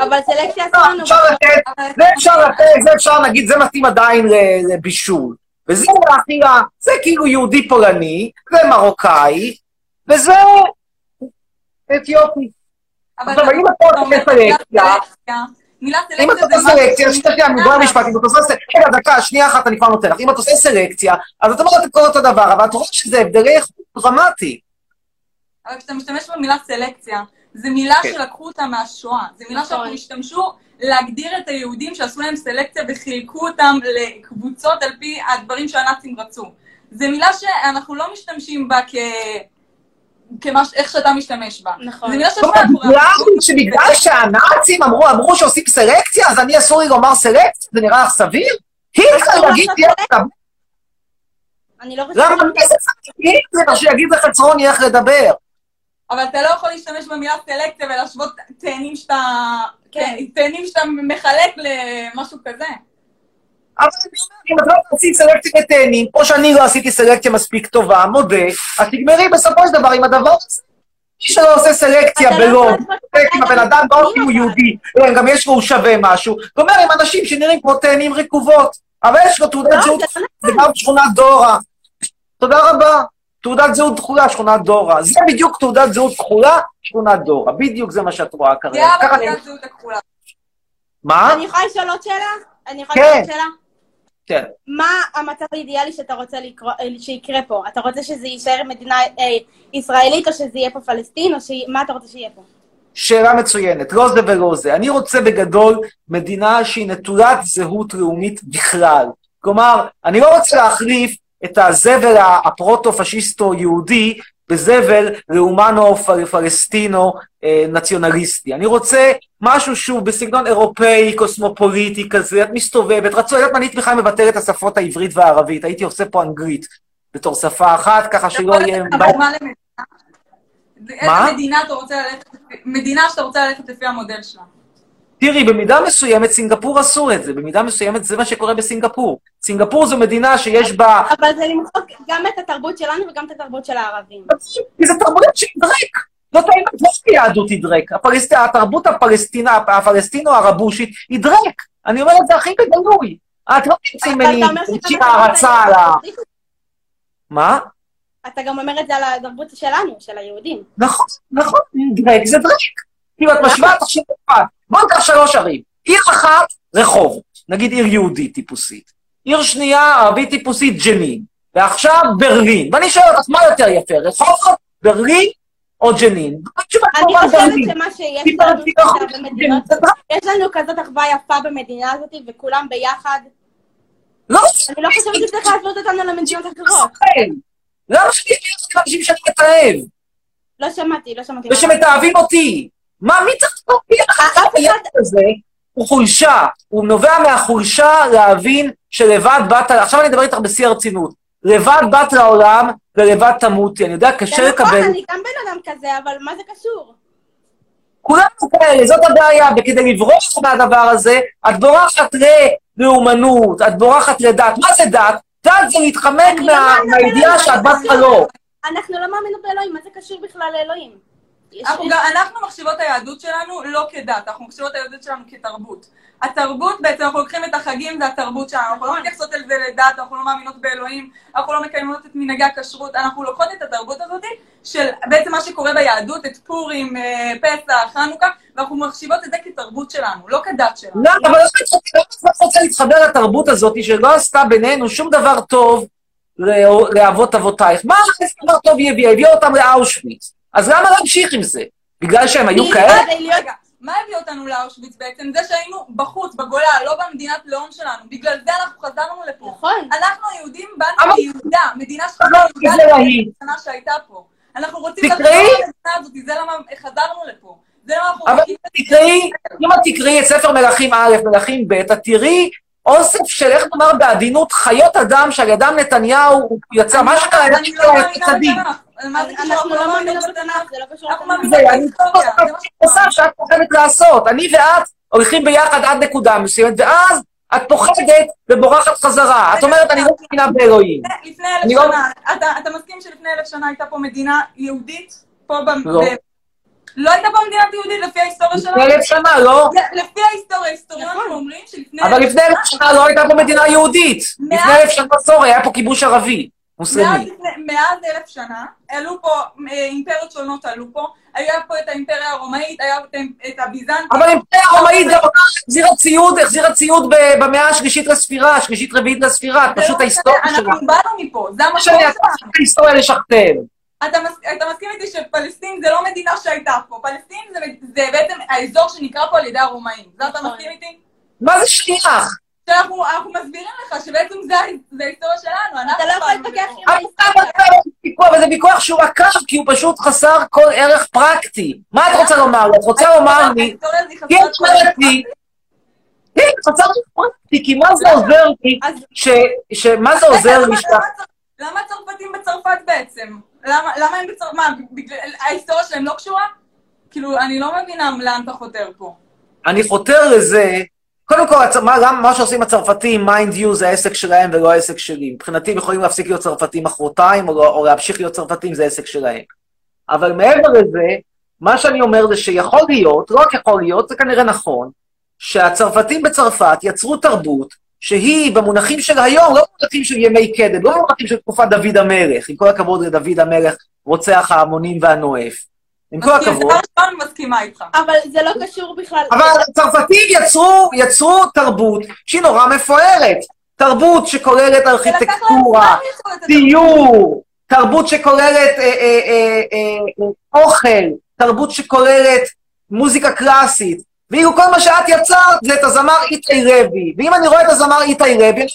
אבל סלקציה לנו... אפשר לתת, זה אפשר לתת, זה אפשר, נגיד, זה מתאים עדיין לבישול. וזה הכי ה... זה כאילו יהודי פולני, זה מרוקאי, וזה אתיופי. עכשיו, אם אתה עושה סלקציה, מילה אם אתה סלקציה עושה סלקציה, שנייה, מדבר משפט, אם אתה עושה סלקציה, רגע, דקה, שנייה אחת, אני כבר נותן לך. אם אתה עושה סלקציה, אז אתה אומר את כל אותו דבר, אבל אתה רואה שזה הבדלי איכות דרמטי. אבל כשאתה משתמש במילה סלקציה, זו מילה כן. שלקחו אותה מהשואה. זו מילה נכון. שאנחנו השתמשו להגדיר את היהודים שעשו להם סלקציה וחילקו אותם לקבוצות על פי הדברים שהנאצים רצו. זו מילה שאנחנו לא משתמשים בה כ... כמה ש- איך שאתה משתמש בה. נכון. זו מילה אומרת, בגלל שבגלל שהנאצים אמרו, אמרו שעושים סלקציה, אז אני אסור לי לומר סלקציה? זה נראה לך סביר? היטלר יגיד, "תהיה אני לא חושבת... למה מי זה היטלר שיגיד לחצרוני איך לדבר? אבל אתה לא יכול להשתמש במילה סלקציה ולהשוות תאנים שאתה... כן, תאנים שאתה מחלק למשהו כזה. אבל אם את לא תעשי סלקציה בתאנים, או שאני לא עשיתי סלקציה מספיק טובה, מודה, אז תגמרי בסופו של דבר עם הדבר הזה. מי שלא עושה סלקציה לא סלקציה עם הבן אדם לא כי הוא יהודי, אלא גם יש לו, הוא שווה משהו, ואומר עם אנשים שנראים כמו תאנים רקובות, אבל יש לו תעודת זהות, זה גם שכונת דורה. תודה רבה. תעודת זהות כחולה, שכונת דורה. זה בדיוק תעודת זהות כחולה, שכונת דורה. בדיוק זה מה שאת רואה כרגע. ככה אני- בתעודת זהות הכחולה. מה? אני יכולה לשאול עוד שאלה? אני יכולה כן. לשאול עוד שאלה? כן. מה המצב האידיאלי שאתה רוצה לקרוא, אה, שיקרה פה? אתה רוצה שזה יישאר מדינה אה, ישראלית, או שזה יהיה פה פלסטין, או ש... מה אתה רוצה שיהיה פה? שאלה מצוינת, לא זה ולא זה. אני רוצה בגדול מדינה שהיא נטולת זהות לאומית בכלל. כלומר, אני לא רוצה להחליף את הזבל הפרוטו-פשיסטו-יהודי בזבל לאומנו-פלסטינו-נציונליסטי. אני רוצה משהו שהוא בסגנון אירופאי, קוסמופוליטי כזה, את מסתובבת, רצו, יודעת מה, אני בכלל מבטל את השפות העברית והערבית, הייתי עושה פה אנגלית בתור שפה אחת, ככה שלא יהיה... אבל מה למדינה? מה? מדינה שאתה רוצה ללכת לפי המודל שלה? תראי, במידה מסוימת סינגפור עשו את זה, במידה מסוימת זה מה שקורה בסינגפור. סינגפור זו מדינה שיש בה... אבל זה למחוק גם את התרבות שלנו וגם את התרבות של הערבים. כי זו תרבות של דרק. זאת האמת, לא שהיהדות היא דרק. הפלסט... התרבות הפלסטינה, הפלסטינו-הרבושית היא דרק. אני אומר את זה הכי בגלוי. את לא תמצאי ממני התרבות הערצה על ה... מה? אתה גם אומר את זה על התרבות שלנו, של היהודים. נכון, נכון, דרק זה דרק. כאילו, את משווה, תחשבי לבד. בואו ניקח שלוש ערים. עיר אחת, רחוב. נגיד עיר יהודית טיפוסית. עיר שנייה, ערבית טיפוסית, ג'נין. ועכשיו ברלין. ואני שואל אותך, מה יותר יפה, רחובות, ברלין או ג'נין? אני חושבת. שמה שיש לנו יש לנו כזאת אחווה יפה במדינה הזאת, וכולם ביחד. לא, אני לא חושבת שצריך להשוות אותנו למדינות אחרות. למה שאני לך אנשים שאני מתעב? לא שמעתי, לא שמעתי. ושמתעבים אותי? מה, מי צריך להופיע לך? הילד הזה הוא חולשה. הוא נובע מהחולשה להבין שלבד באת, עכשיו אני אדבר איתך בשיא הרצינות. לבד באת לעולם ולבד תמותי. אני יודע, קשה זה נכון, לקבל. אני גם בן אדם כזה, אבל מה זה קשור? כולנו כאלה, זאת הבעיה, וכדי לברוח מהדבר הזה, את בורחת ללאומנות, את בורחת לדת. מה זה דת? דת זה להתחמק לא מהידיעה שאת בת? חלום. אנחנו לא מאמינות באלוהים, מה זה קשור בכלל לאלוהים? אנחנו גם- אנחנו מחשיבות את היהדות שלנו לא כדת, אנחנו מחשיבות את היהדות שלנו כתרבות. התרבות, בעצם אנחנו לוקחים את החגים, זה התרבות שלנו, אנחנו לא מתייחסות אל זה לדת, אנחנו לא מאמינות באלוהים, אנחנו לא מקיימות את מנהגי הכשרות, אנחנו לוקחות את התרבות הזאת של בעצם מה שקורה ביהדות, את פורים, אה, פסח, חנוכה, ואנחנו מחשיבות את זה כתרבות שלנו, לא כדת שלנו. לא, אבל לא את רוצה להתחבר לתרבות הזאת שלא עשתה בינינו שום דבר טוב לא- לאבות אבותייך. מה איזה דבר טוב היא הביאה? הביאה אותם לאושוויץ. אז למה להמשיך עם זה? בגלל שהם היו כאלה? רגע, מה הביא אותנו לאושוויץ בעצם? זה שהיינו בחוץ, בגולה, לא במדינת לאום שלנו. בגלל זה אנחנו חזרנו לפה. נכון. אנחנו היהודים באנו מיהודה, מדינה לא, שחזרה כי זה ליהודה להיט. שנה שהייתה פה. אנחנו רוצים תקראי. לחזור למדינה הזאת, זה למה חזרנו לפה. זה למה אנחנו... אבל תקראי, אם את תקראי את ספר מלכים א', מלכים ב', את תראי אוסף של, איך נאמר בעדינות, חיות אדם שעל ידם נתניהו יצא, מה שקרה, יצא לא מאמינה צדיק. בתנ"ך. זה קשור? אנחנו לא מאמינות בתנ"ך. בתנ"ך, זה לא קשור לתנ"ך. זה, עושה שאת פוחדת לעשות. אני ואת הולכים ביחד עד נקודה מסוימת, ואז את פוחדת ובורחת חזרה. את אומרת, אני לא מאמינה באלוהים. לפני אלף לא- שנה, אתה, אתה מסכים שלפני אלף שנה הייתה פה מדינה יהודית? פה ב... לא. לא הייתה פה מדינת יהודית לפי ההיסטוריה שלנו? לפני אלף שנה, לא? לפי ההיסטוריה, היסטוריונים אומרים שלפני... אבל לפני אלף שנה לא הייתה פה מדינה יהודית. לפני אלף שנה עשור היה פה כיבוש ערבי, מאז מוסלמי. מאז אלף שנה, עלו פה, אה, אימפריות שונות עלו פה, היה פה את האימפריה הרומאית, היה את הביזנטים. אבל האימפריה הרומאית גם החזירה ציוד, החזירה ציוד ב- במאה השלישית לספירה, השלישית רביעית לספירה, זה פשוט לא ההיסטוריה שלה. אנחנו באנו מפה, זה המקום שאני שלנו. אעשה את ההיסטוריה לשכתב. אתה, מס, אתה מסכים איתי שפלסטין זה לא מדינה שהייתה פה, פלסטין זה, זה בעצם האזור שנקרא פה על ידי הרומאים. זה אתה מסכים איתי? מה זה? שאנחנו אנחנו מסבירים לך שבעצם זה, ההיסטוריה שלנו, אנחנו אתה לא יכול להתווכח. עם אבל זה ויכוח, שהוא עקר, כי הוא פשוט חסר כל ערך פרקטי. מה את רוצה לומר לי? את רוצה לומר לי, ההיסטוריה זה כי את אומרת לי, כן, חסר ערך פרקטי, כי מה זה עוזר לי, ש- שמה זה עוזר לי, למה הצרפתים בצרפת בעצם? למה, למה הם בצרפת? מה, בגלל, ההיסטוריה שלהם לא קשורה? כאילו, אני לא מבינה לאן אתה חותר פה. אני חותר לזה, קודם כל, הצ- מה, גם מה שעושים הצרפתים, mind you, זה העסק שלהם ולא העסק שלי. מבחינתי הם יכולים להפסיק להיות צרפתים מחרתיים, או, לא- או להמשיך להיות צרפתים, זה עסק שלהם. אבל מעבר לזה, מה שאני אומר זה שיכול להיות, לא רק יכול להיות, זה כנראה נכון, שהצרפתים בצרפת יצרו תרבות שהיא במונחים של היום, לא במונחים של ימי קדם, לא במונחים של תקופת דוד המלך, עם כל הכבוד לדוד המלך, רוצח ההמונים והנואף. עם כל הכבוד. אני מסכימה איתך. אבל זה לא קשור בכלל. אבל הצרפתים יצרו, יצרו תרבות שהיא נורא מפוארת. תרבות שכוללת ארכיטקטורה, ציור, תרבות שכוללת אה, אה, אה, אוכל, תרבות שכוללת מוזיקה קלאסית. ואילו כל מה שאת יצרת זה את הזמר איתי לוי. ואם אני רואה את הזמר איתי לוי, אני אומר,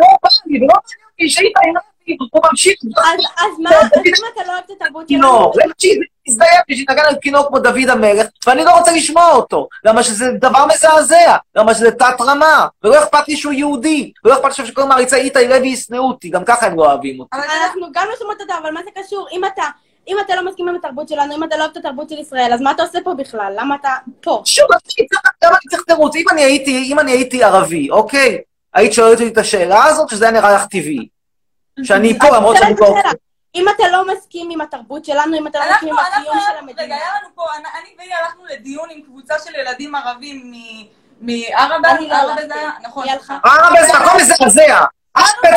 לא בא לי, ולא מעניין אותי שאיתי לוי, הוא ממשיך... אז מה, אז אם אתה לא אוהב את התרבות שלנו? למה שיזדיין שיתנגן על כינור כמו דוד המלך, ואני לא רוצה לשמוע אותו, למה שזה דבר מזעזע, למה שזה תת-רמה, ולא אכפת לי שהוא יהודי, ולא אכפת לי שכל מעריצי איתי לוי ישנאו אותי, גם ככה הם לא אוהבים אותי. אנחנו גם לא שומעות אותו, אבל מה זה קשור? אם אתה... אם אתה לא מסכים עם התרבות שלנו, אם אתה לא אוהב את התרבות של ישראל, אז מה אתה עושה פה בכלל? למה אתה פה? שוב, למה אני צריך תירוץ? אם אני הייתי, אם אני הייתי ערבי, אוקיי? היית שואלת אותי את השאלה הזאת, שזה היה נראה לך טבעי. שאני פה, למרות שאני פה. אם אתה לא מסכים עם התרבות שלנו, אם אתה לא מסכים עם הקיום של רגע, המדינה. היה לנו פה, אני אני והיא הלכנו לדיון עם קבוצה של ילדים ערבים מ- מערבה, אני לא ערבה. זה היה, נכון. ערבה זה מקום מזעזע.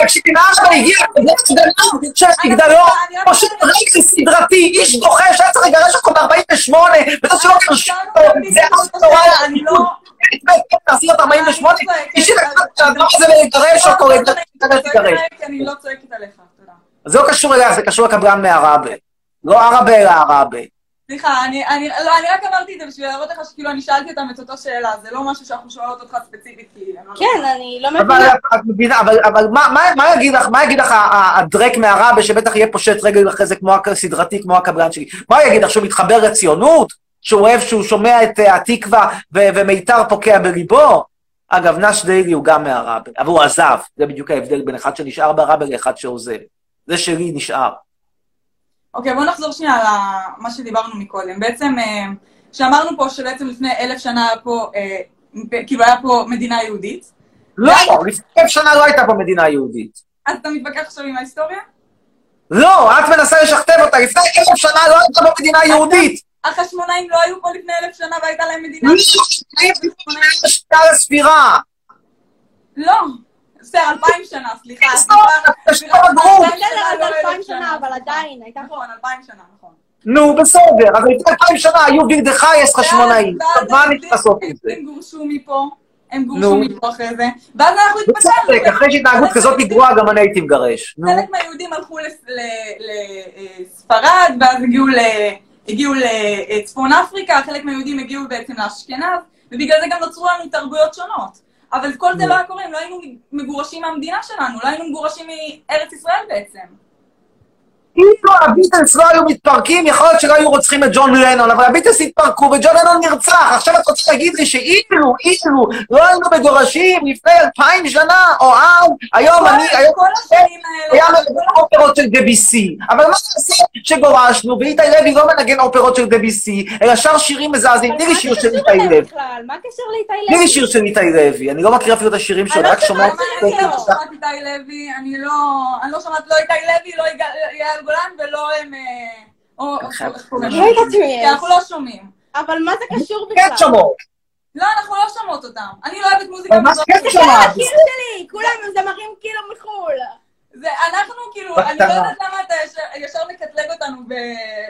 תקשיבי, מערבה הגיע כזה של מגדלור, פשוט רגל סדרתי, איש דוחש, היה צריך לגרש אותו ב-48, וזה שלא גרשו אותו, זה אף תורה, אני לא... תעשי את 48, אישי לקחת את האדם הזה ולגרש אותו, לגרש. אני לא צועקת עליך, תודה. זה לא קשור אליה, זה קשור לקבלן מערבה. לא ערבה אלא ערבה. סליחה, אני, אני, לא, אני רק אמרתי את זה בשביל להראות לך שכאילו אני שאלתי אותם את אותו שאלה, זה לא משהו שאנחנו שואלות אותך ספציפית, כי... לא- כן, אני לא אבל מבינה. מבינה, אבל, אבל מה, מה, מה יגיד לך, מה יגיד לך הדרק מהרבה שבטח יהיה פושט רגל אחרי זה כמו הק- סדרתי, כמו הקבלן שלי? מה הוא יגיד לך, שהוא מתחבר לציונות? שהוא אוהב שהוא שומע את אה, התקווה ו- ומיתר פוקע בליבו? אגב, נש דיילי הוא גם מהרבה, אבל הוא עזב, זה בדיוק ההבדל בין אחד שנשאר ברבה לאחד שעוזב. זה שלי נשאר. אוקיי, בואו נחזור שנייה למה שדיברנו מקודם. בעצם, אה, שאמרנו פה שבעצם לפני אלף שנה היה פה, אה, כאילו היה פה מדינה יהודית, לא, לפני אלף שנה לא הייתה פה מדינה יהודית. אז אתה מתווכח עכשיו עם ההיסטוריה? לא, את מנסה לשכתב אותה. לפני אלף שנה לא הייתה פה מדינה יהודית. החשמונאים לא היו פה לפני אלף שנה והייתה להם מדינה? לא, שנה לספירה. לא, בסדר, אלפיים שנה, סליחה. בסדר, אז אלפיים שנה, אבל עדיין, הייתה... נכון, אלפיים שנה, נכון. נו, בסדר, אז לפני אלפיים שנה היו וילדחייס חשמונאים. מה אני צריך לעשות עם זה? הם גורשו מפה, הם. גורשו מפה אחרי זה, ואז אנחנו בצדק, התפצלנו. אחרי שהתנהגות כזאת גרועה גם אני הייתי מגרש. חלק מהיהודים הלכו לספרד, ואז הגיעו לצפון אפריקה, חלק מהיהודים הגיעו בעצם לאשכנז, ובגלל זה גם נוצרו לנו תרבויות שונות. אבל כל זה לא היה קורה אם לא היינו מגורשים מהמדינה שלנו, לא היינו מגורשים מארץ ישראל בעצם. אם הביטלס לא היו מתפרקים, יכול להיות שלא היו רוצחים את ג'ון לנון, אבל הביטלס התפרקו וג'ון לנון נרצח. עכשיו את רוצה להגיד לי שאילו, אילו, לא היינו מגורשים לפני אלפיים שנה, או אז, היום אני, היום... כל השנים היה מנגן אופרות של דביסי. אבל מה נעשה שגורשנו, ואיתי לוי לא מנגן אופרות של דביסי, אלא שר שירים מזעזעים. תני לי שיר של איתי לוי. מה הקשר לאיתי לוי? תני לי שיר של איתי לוי. אני לא מכיר אפילו את השירים שלו, לא רק שומע את שמעתי, אני לא שמעת איתי לוי, אני לא, אני לא שמעת לא איתי לוי, לא יגאל יגאל גולן ולא הם, אה, או איך קוראים לא לזה? אנחנו לא שומעים. אבל מה זה קשור כן בכלל? שומעות. לא, אנחנו לא שומעות אותם. אני לא אוהבת מוזיקה מזרחית. כן שומעת? הקיר שלי, כולם זמרים כאילו מחו"ל. זה, אנחנו כאילו, אני לא. יודעת למה אתה ישר- מקטלג אותנו ב-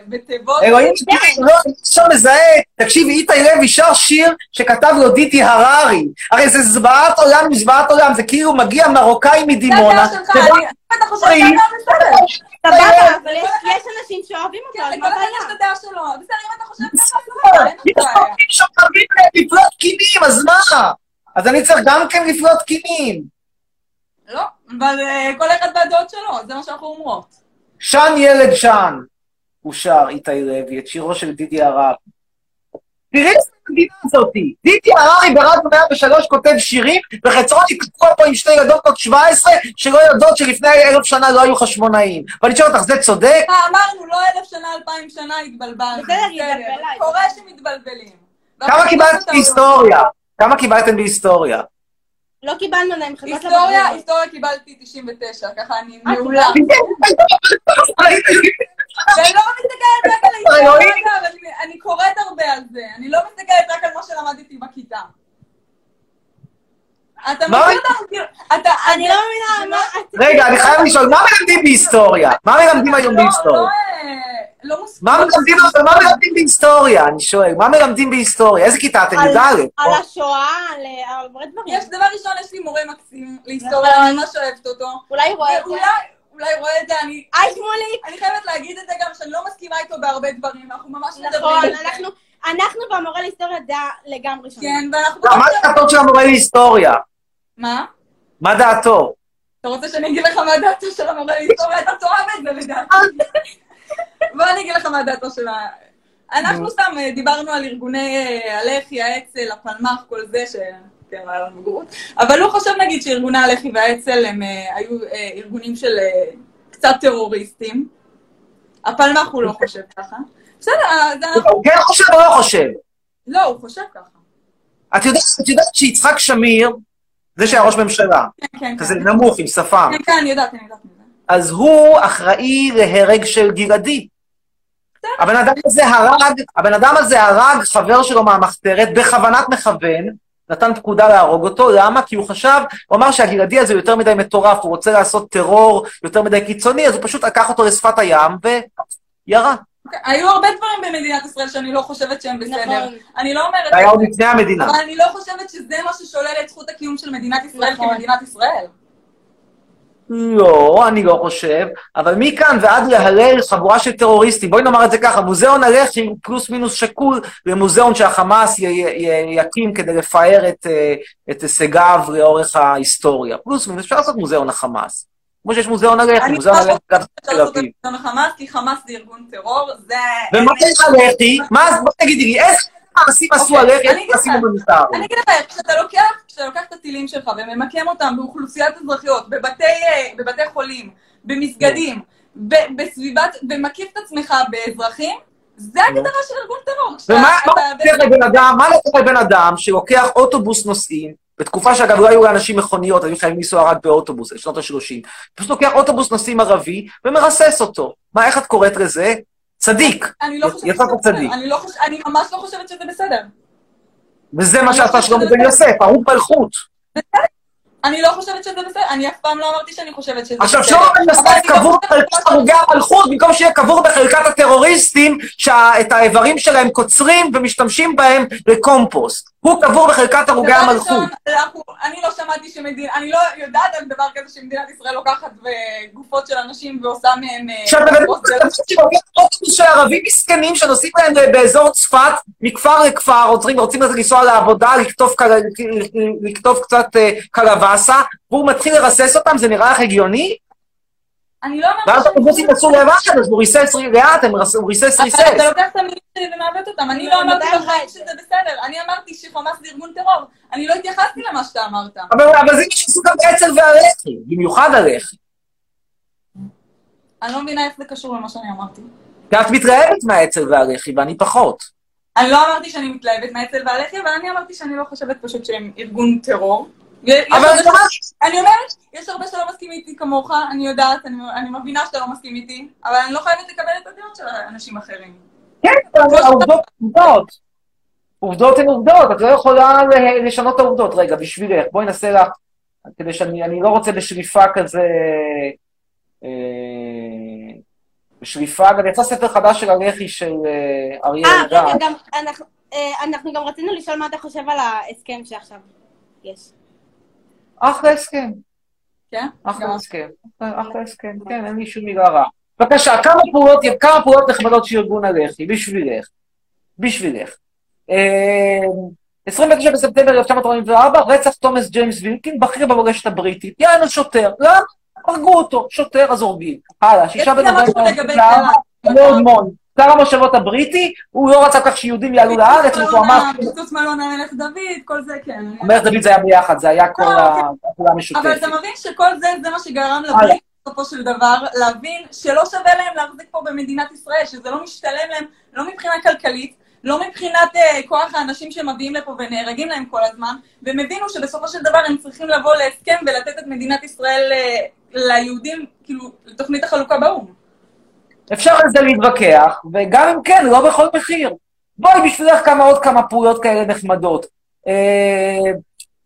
בתיבות. אלוהים, לא, אפשר מזהה, תקשיבי, איתי לוי שר שיר שכתב לו דיטי הררי. הרי זה זוועת עולם זוועת עולם, זה כאילו מגיע מרוקאי מדימונה. זה הדעה שלך, אני- אתה חושב שאתה בסדר. סבבה, אבל יש יש אנשים שאוהבים אותו, אז כן, מה הבעיה? יש את הדעה שלו. בסדר, אם אתה חושב ככה, סבבה, אין יש לנו בעיה. עובדים שאוהבים לפלוט קינים, אז מה? אז אני צריך גם כן לפלוט קינים. לא, אבל אה, כל אחד והדעות שלו, זה מה שאנחנו אומרות. שן ילד שן, הוא שר איתי לוי, את שירו של דידי הררי. תראי איזה מדינה זאתי. דידי הררי ברדיו 103 כותב שירים, וחצרוני תקוע פה עם שתי ילדות בנות 17, שלא יודעות שלפני אלף שנה לא היו חשמונאים. ואני שואל אותך, זה צודק? אה, אמרנו, לא אלף שנה, אלפיים שנה התבלבלנו. קורה שמתבלבלים. כמה קיבלתם בהיסטוריה? כמה קיבלתם בהיסטוריה? לא קיבלנו להם חזרת היסטוריה, היסטוריה קיבלתי 99, ככה אני אה, מעולה. ואני לא מסתכלת רק על ההיסטוריה, אבל אני- קוראת הרבה על זה. אני לא מסתכלת רק על מה שלמדתי בכיתה. אתה? מכיר אותנו, כאילו, אתה... אני לא מבינה מה... רגע, אני חייב לשאול, מה מלמדים בהיסטוריה? מה מלמדים היום בהיסטוריה? לא מוס... מה מלמדים, מה מלמדים בהיסטוריה? אני שואל, מה מלמדים בהיסטוריה? איזה כיתה אתם? על- י"א? על השואה, על הרבה דברים. יש, דבר ראשון, יש לי מורה מקסים להיסטוריה, אני ממש אוהבת אותו. אולי הוא רואה את זה. אולי הוא רואה את זה, אני... היי שמוליק! אני חייבת להגיד את זה גם, שאני לא מסכימה איתו בהרבה דברים, אנחנו ממש מדברים נכון, על זה. אנחנו- אנחנו והמורה להיסטוריה דעה לגמרי שונה. כן, ואנחנו... מה דעתו של המורה להיסטוריה? מה? מה דעתו? אתה רוצה שאני אגיד לך מה דעתו של המורה להיסטוריה? אתה תאהב את זה לדעתי. בוא אני אגיד לך מה דעתו של ה... אנחנו סתם אה, דיברנו על ארגוני אה, הלח"י, האצ"ל, הפלמ"ח, כל זה, ש... כן, היה לנו בגרות. אבל הוא חושב נגיד שארגוני הלח"י והאצ"ל הם אה, היו ארגונים של קצת טרוריסטים. הפלמ"ח הוא לא חושב ככה. בסדר, אז אנחנו... הוא כן חושב או לא חושב? לא, הוא חושב ככה. את יודעת, את יודעת שיצחק שמיר, זה שהיה ראש ממשלה, כן, כן, כזה כן. נמוך עם שפם, כן, כן, אני יודעת, אני יודעת. אז הוא אחראי להרג של גלעדי. הבן אדם הזה הרג, הבן אדם הזה הרג חבר שלו מהמחתרת בכוונת מכוון, נתן פקודה להרוג אותו, למה? כי הוא חשב, הוא אמר שהגלעדי הזה יותר מדי מטורף, הוא רוצה לעשות טרור יותר מדי קיצוני, אז הוא פשוט לקח אותו לשפת הים וירה. אוקיי, היו הרבה דברים במדינת ישראל שאני לא חושבת שהם בסדר. נכון. אני לא אומרת... זה היה עוד לפני המדינה. אבל אני לא חושבת שזה מה ששולל את זכות הקיום של מדינת ישראל נכון. כמדינת ישראל. לא, אני לא חושב, אבל מכאן ועד להלל חבורה של טרוריסטים, בואי נאמר את זה ככה, מוזיאון הלח"י הוא פלוס מינוס שקול למוזיאון שהחמאס י- י- יקים כדי לפאר את, אה, את הישגיו לאורך ההיסטוריה. פלוס מינוס, אפשר לעשות מוזיאון החמאס. כמו שיש מוזיאון הלח"י, אני מוזיאון לא הלח"י גם בתל אביב. זה מחמאס, כי חמאס זה ארגון טרור, זה... ומה יש הלח"י? מה, בוא תגידי לי, איזה מעשים עשו הלח"י, אוקיי, אני אגיד לך- הומניטריים? אני אגיד לך, כשאתה לוקח, הטילים שלך וממקם אותם באוכלוסיית אזרחיות, בבתי, אה, בבתי חולים, במסגדים, ב- בסביבת, ומקיף את עצמך באזרחים, זה הגדרה של ארגון טרור. ומה מה אתה- לוקח לבן אדם, שלוקח אוטובוס נוסעים, בתקופה שאגב לא היו לאנשים מכוניות, היו חייבים לנסוע רק באוטובוס, בשנות ה-30, פשוט לוקח אוטובוס נוסעים ערבי ומרסס אותו. מה, איך את קוראת לזה? צדיק. אני לא חושבת שזה בסדר. אני לא אני ממש לא חושבת שזה בסדר. וזה מה לא שעשה שלמה בן יוסף, הרוג מלכות. אני לא חושבת שזה בסדר, אני אף פעם לא אמרתי שאני חושבת שזה בסדר. עכשיו בן אבל יוסף אני לא קבור בחלקת הרוגי המלכות, במקום שיהיה קבור בחלקת הטרוריסטים, שאת האיברים שלהם קוצרים ומשתמשים בהם לקומפוסט. הוא קבור בחלקת הרוגי המלכות. אני לא שמעתי שמדינה, אני לא יודעת על דבר כזה שמדינת ישראל לוקחת גופות של אנשים ועושה מהם... אה, של ערבים מסכנים שנוסעים להם באזור צפת, מכפר לכפר, רוצים, רוצים לנסוע לעבודה, לקטוף קצת אה, קלווסה, והוא מתחיל לרסס אותם, זה נראה לך הגיוני? אני לא אמרתי... ואז האוטובוסים נסעו לבד, אז הוא ריסס לאט, הוא ריסס אבל ריסס. אתה לוקח את המילים שלי ומעוות אותם, אני לא אמרתי מתי בחיים שזה בסדר, אני אמרתי שחמאס זה ארגון טרור, אני לא התייחסתי למה שאתה אמרת. אבל זה מה שעשו גם האצ"ל והלח"י, במיוחד הלח"י. אני לא מבינה איך זה קשור למה שאני אמרתי. כי את מתלהבת מהאצ"ל והלח"י, ואני פחות. אני לא אמרתי שאני מתלהבת מהאצ"ל והלח"י, אבל אני אמרתי שאני לא חושבת פשוט שהם ארגון טרור. אבל זה אני אומרת, יש הרבה שלא מסכימים איתי כמוך, אני יודעת, אני אני מבינה שאתה לא מסכים איתי, אבל אני לא חייבת לקבל את הדעות של אנשים אחרים. כן, העובדות עובדות. עובדות הן עובדות, את לא יכולה ל- לשנות את העובדות. רגע, בשבילך, בואי נעשה לך, כדי שאני אני לא רוצה בשליפה כזה... אה, בשליפה, גם יצא ספר חדש של הלח"י של אה, אריה אה, אלדד. רגע, גם אנחנו- אה, אנחנו גם רצינו לשאול מה אתה חושב על ההסכם שעכשיו יש. אחלה הסכם. כן? אחלה הסכם. אחלה הסכם, כן, אין לי שום מילה רע. בבקשה, כמה פעולות, כמה פעולות נחמדות של ארגון הלח"י, בשבילך. בשבילך. אה, 29 בספטמבר 1944, רצח תומאס ג'יימס וילקין, בכיר במורשת הבריטית. יענו שוטר. למה? הרגו אותו. שוטר, אז הורגים. הלאה, שישה בנובמבר, משהו לגבי 1944, לורד מון, שר המושבות הבריטי, הוא לא רצה כך שיהודים יעלו לארץ, והוא אמר... פיצוץ מלון המלך דוד, כל זה כן. המלך דוד זה היה ביחד, זה היה כל אה. אוקיי. כולה משותפת. אבל אתה מבין שכל זה, זה מה שגרם הלאה. לבריט בסופו של דבר, להבין שלא שווה להם להחזיק פה במדינת ישראל, שזה לא משתלם להם, לא מבחינה כלכלית, לא מבחינת אה, כוח האנשים שמביאים לפה ונהרגים להם כל הזמן, והם הבינו שבסופו של דבר הם צריכים לבוא להסכם ולתת את מדינת ישראל אה, ליהודים, כאילו, לתוכנית החלוקה באו"ם. אפשר על זה להתווכח, וגם אם כן, לא בכל מחיר. בואי, בשבילך כמה עוד כמה פעולות כאלה נחמדות. אה,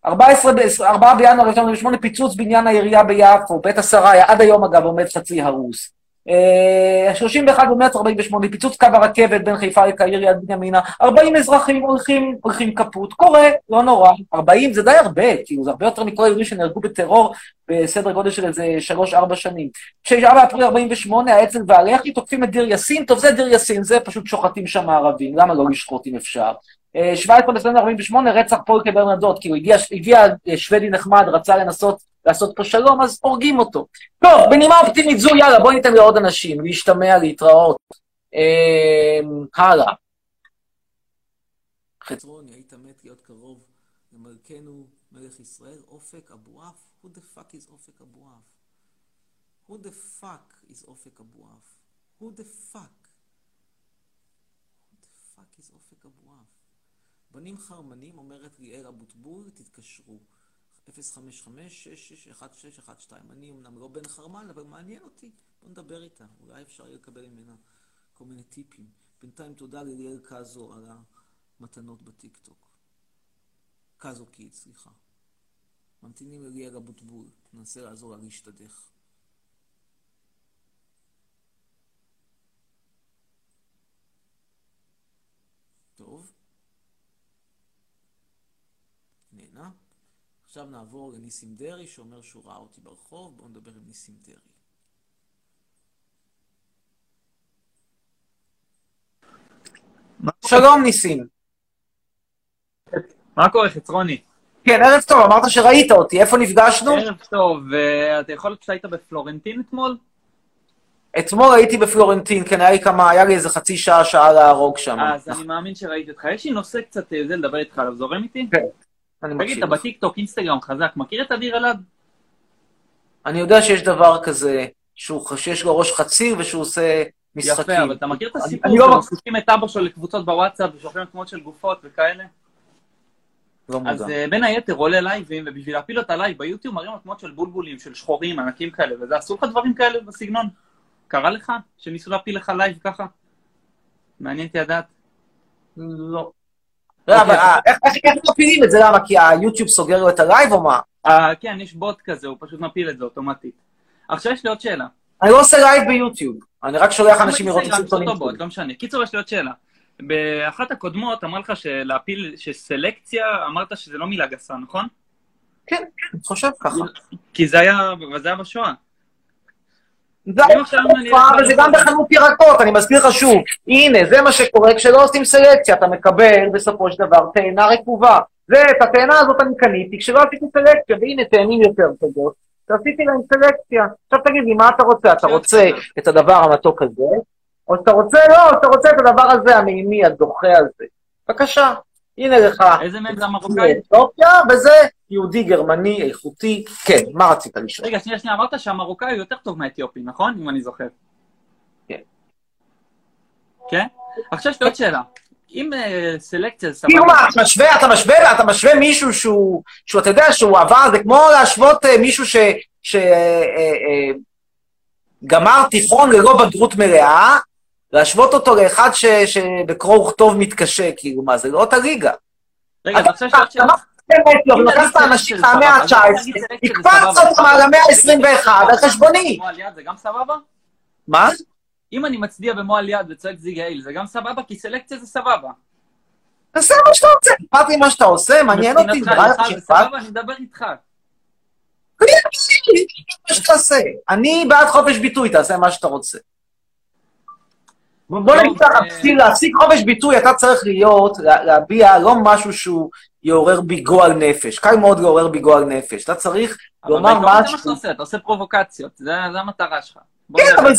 14, ב- 4 בינואר 1948, פיצוץ בניין העירייה ביפו, בית השריה, עד היום אגב עומד חצי הרוס. אה, 31 במרץ 48, פיצוץ קו הרכבת בין חיפה לקהיר יד בנימינה, 40 אזרחים הולכים, הולכים כפות, קורה, לא נורא. 40 זה די הרבה, כאילו, זה הרבה יותר מכל היהודים שנהרגו בטרור בסדר גודל של איזה 3-4 שנים. 9 באפריל 48, האצ"ל והלח"י תוקפים את דיר יאסין, טוב, זה דיר יאסין, זה פשוט שוחטים שם ערבים, למה לא לשחוט אם אפשר? אה, 17 בספטמבר 48, רצח פולקה ברנדוט, כאילו הגיע, הגיע אה, שוודי נחמד, רצה לנסות לעשות פה שלום, אז הורגים אותו. טוב, בנימה אופטימית זו, יאללה, בואי ניתן לעוד אנשים, להשתמע, להתראות. אה, הלאה. חצרוני, היית מת להיות קרוב למלכנו מלך ישראל, אופק אבואב? Who the fuck is אופק אבואב? Who the fuck is אופק אבואב? Who the fuck? Who the fuck is אופק אבואב? בנים חרמנים, אומרת ליאל אבוטבול, תתקשרו. 055-661612. אני אמנם לא בן חרמן, אבל מעניין אותי. בוא נדבר איתה, אולי אפשר יהיה לקבל ממנה כל מיני טיפים. בינתיים תודה לליאל קאזו על המתנות בטיקטוק. קאזו קיד, סליחה. ממתינים לליאל אבוטבול, ננסה לעזור לה להשתדך. טוב. נהנה. עכשיו נעבור לניסים דרעי, שאומר שהוא ראה אותי ברחוב. בואו נדבר עם ניסים דרעי. שלום ניסים. מה קורה, חצרוני? כן, ערב טוב, אמרת שראית אותי, איפה נפגשנו? ערב טוב, ואתה יכול להיות שהיית בפלורנטין אתמול? אתמול הייתי בפלורנטין, כן, היה לי כמה, היה לי איזה חצי שעה, שעה להרוג שם. אז אני מאמין שראיתי אותך. יש לי נושא קצת אה, זה לדבר איתך עליו, זורם איתי? כן, אני תגיד, מקשיב אתה לך. בטיקטוק, אינסטגרם חזק, מכיר את אדיר אלעד? אני יודע שיש דבר כזה, שהוא- שיש לו ראש חציר ושהוא עושה משחקים. יפה, אבל אתה מכיר את הסיפור אני לא. שמוסיפים את אבא שלו לקבוצות בוואטסאפ ושולחים תמונות של גופות וכאלה? לא אז מודע. אה, בין היתר עולה לייבים, ובשביל להפיל אותה לייב ביוטיוב מראים לו תמונות של בולבולים, של שחורים, ענקים כאלה, וזה אסור לך דברים כאלה בסגנון? קרה לך? שניסו להפיל לך לייב ככה? מעניין אותי לדעת. לא. לא, אבל אה, איך מפילים את זה? למה? כי היוטיוב סוגר לו את הלייב או מה? אה, כן, יש בוט כזה, הוא פשוט מפיל את זה אוטומטית. עכשיו יש לי עוד שאלה. אני לא עושה לייב ביוטיוב, אני רק שולח אנשים לראות את הסרטונים. לא משנה. קיצור, יש לי עוד שאלה. באחת הקודמות אמר לך שלהפיל, שסלקציה, אמרת שזה לא מילה גסה, נכון? כן, אני חושב ככה. כי זה היה, זה היה בשואה. זה תופעה, אלך וזה גם בחנות ירקות, אני מזכיר לך שוב. הנה, זה מה שקורה כשלא עושים סלקציה, אתה מקבל בסופו של דבר תאנה רקובה. זה, את התאנה הזאת אני קניתי כשלא עשיתי סלקציה, והנה תאנים יותר כזאת, שעשיתי להם סלקציה. עכשיו תגיד לי, מה אתה רוצה? אתה רוצה את הדבר המתוק הזה, או שאתה רוצה, לא, או שאתה רוצה את הדבר הזה, המימי, הדוחה הזה. בבקשה, הנה לך. איזה מהם זה המרוקאי? אתיופיה, וזה יהודי גרמני איכותי. כן, מה רצית לשאול? רגע, שנייה, שנייה, אמרת שהמרוקאי הוא יותר טוב מהאתיופי, נכון? אם אני זוכר. כן. כן? עכשיו יש לי עוד שאלה. אם אה, סלקציה זה כאילו סבבה, מה, אתה משווה, אתה משווה, אתה משווה מישהו שהוא, שהוא, אתה יודע, שהוא עבר, זה כמו להשוות אה, מישהו ש... ש אה, גמר תיכון ללא בגרות מלאה, להשוות אותו לאחד ש- שבקרוא וכתוב מתקשה, כאילו, מה, זה לא אותה ליגה. רגע, עכשיו יש לך שאלה. באמת, אם לקחת נגיד אנשים סלקציה זה מהמאה סבבה, אז ה-19, נגיד סלקציה זה הקפצת סבבה. אותם על המאה ה-21 על חשבוני. מועל יד זה גם סבבה? מה? אם אני מצדיע במועל יד וצועק זיג האיל, זה גם סבבה? כי סלקציה זה סבבה. תעשה מה שאתה רוצה, אכפת לי מה שאתה עושה, מעניין אותי, נראה לך שאכפת? אני מדבר איתך. מה שתעשה. אני בעד חופש ביטוי, תעשה מה שאתה רוצה. בוא טוב, נגיד ככה, אה, בשביל להשיג חופש ביטוי, אתה צריך להיות, לה- להביע לא משהו שהוא יעורר בי גועל נפש. קל מאוד לעורר בי גועל נפש. אתה צריך אבל לומר בעיקרון זה מה שאתה משהו... עושה, אתה עושה פרובוקציות, זה המטרה שלך. כן, אבל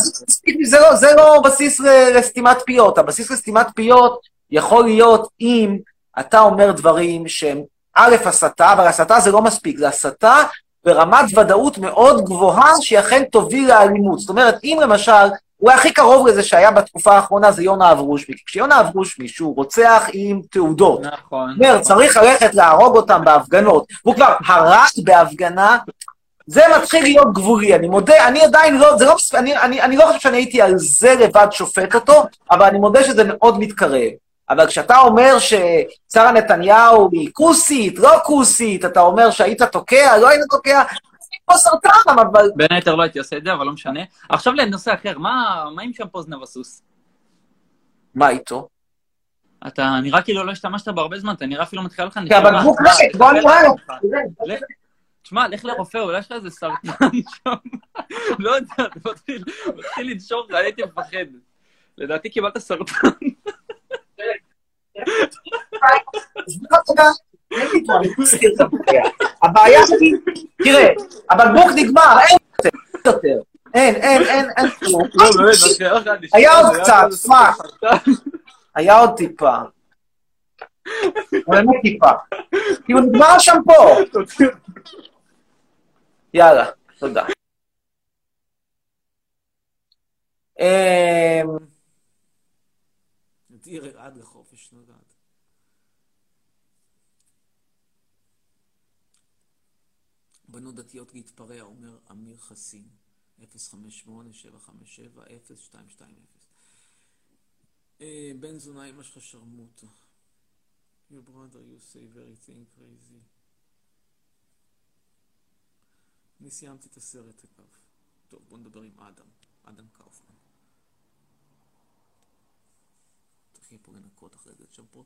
זה- לא- זה לא בסיס לסתימת פיות. הבסיס לסתימת פיות יכול להיות אם אתה אומר דברים שהם א', הסתה, אבל הסתה זה לא מספיק, זה הסתה ברמת ודאות מאוד גבוהה שהיא אכן תוביל לאלימות. זאת אומרת, אם למשל, אולי הכי קרוב לזה שהיה בתקופה האחרונה זה יונה אברושמי. כשיונה אברושמי, שהוא רוצח עם תעודות, נכון. אומר, צריך ללכת להרוג אותם בהפגנות, והוא כבר הרג בהפגנה, זה מתחיל להיות גבולי, אני מודה, אני עדיין לא, זה לא, אני, אני, אני לא חושב שאני הייתי על זה לבד שופט אותו, אבל אני מודה שזה מאוד מתקרב. אבל כשאתה אומר ששרה נתניהו היא כוסית, לא כוסית, אתה אומר שהיית תוקע, לא היית תוקע, כמו סרטן, אבל... בין היתר לא הייתי עושה את זה, אבל לא משנה. עכשיו לנושא אחר, מה מה עם שמפו זנב הסוס? מה איתו? אתה נראה כאילו לא השתמשת בו הרבה זמן, אתה נראה אפילו מתחיל לך כי הבקבוק ריק, בוא נראה לו. לך- תשמע, לך לרופא, אולי יש לך איזה סרטן שם. לא יודע, אתה מתחיל לנשור אני הייתי מפחד. לדעתי קיבלת סרטן. הבעיה היא, תראה, הבקבוק נגמר, אין יותר. אין, אין, אין, אין כלום. לא, לך לשאול, היה עוד קצת. סרטן. היה עוד טיפה. באמת טיפה. כאילו נגמר השמפו. יאללה, תודה. אמ, עד לחופש בנות דתיות להתפרע, אומר אמיר חסין, 058-757-0220. אה, בן זונה, אמא שלך שרמוטה. Your brother, you say very thing crazy. אני סיימתי את הסרט אגב. טוב, בוא נדבר עם אדם, אדם קאופמן. תתחיל פה לנקות אחרי זה שם פה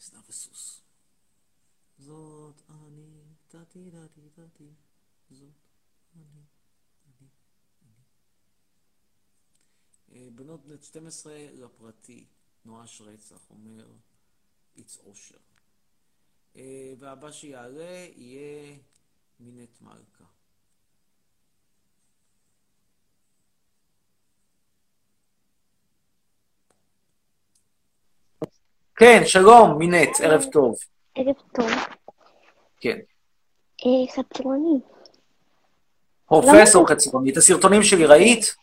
זנב וסוס. זאת אני, דתי דתי דתי, זאת אני, אני, אני. אה, בנות בנות 12 לפרטי, נואש רצח, אומר איץ אושר. אה, והבא שיעלה יהיה מינט מלכה. כן, שלום, מינט, ערב טוב. ערב טוב. כן. אה, חצרוני. פרופסור חצרוני, את הסרטונים שלי ראית?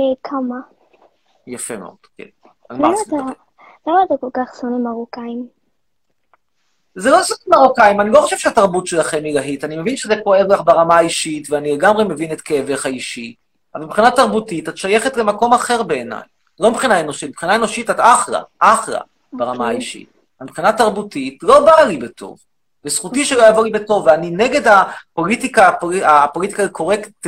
אה, כמה? יפה מאוד, כן. על מה למה רצית אתה, לדבר? למה אתה כל כך שונא מרוקאים? זה לא סרט מרוקאים, אני לא חושב שהתרבות שלכם היא להיט. אני מבין שזה כואב לך ברמה האישית, ואני לגמרי מבין את כאבך האישי, אבל מבחינה תרבותית את שייכת למקום אחר בעיניי. לא מבחינה אנושית, מבחינה אנושית את אחלה, אחלה ברמה אוקיי. האישית. מבחינה תרבותית לא בא לי בטוב. וזכותי שלא יבוא לי בטוב, ואני נגד הפוליטיקה, הפולי- הפוליטיקה קורקט,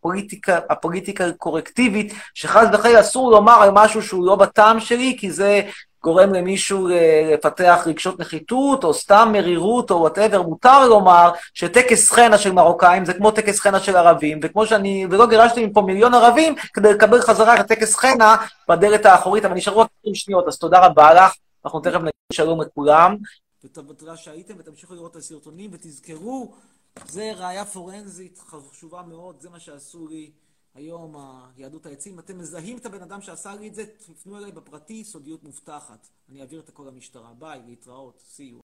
פוליטיקה, הפוליטיקה קורקטיבית, שחס וחלילה אסור לומר על משהו שהוא לא בטעם שלי, כי זה גורם למישהו אה, לפתח רגשות נחיתות, או סתם מרירות, או whatever, מותר לומר שטקס חינה של מרוקאים זה כמו טקס חינה של ערבים, וכמו שאני, ולא גירשתי מפה מיליון ערבים כדי לקבל חזרה את הטקס חינה בדלת האחורית, אבל נשארו רק 20 שניות, אז תודה רבה לך, אנחנו תכף נגיד שלום לכולם. ותודה שהייתם ותמשיכו לראות את הסרטונים ותזכרו, זה ראייה פורנזית חשובה מאוד, זה מה שעשו לי היום היהדות העצים. אתם מזהים את הבן אדם שעשה לי את זה, תפנו אליי בפרטי, סודיות מובטחת. אני אעביר את הכל למשטרה. ביי, להתראות, you.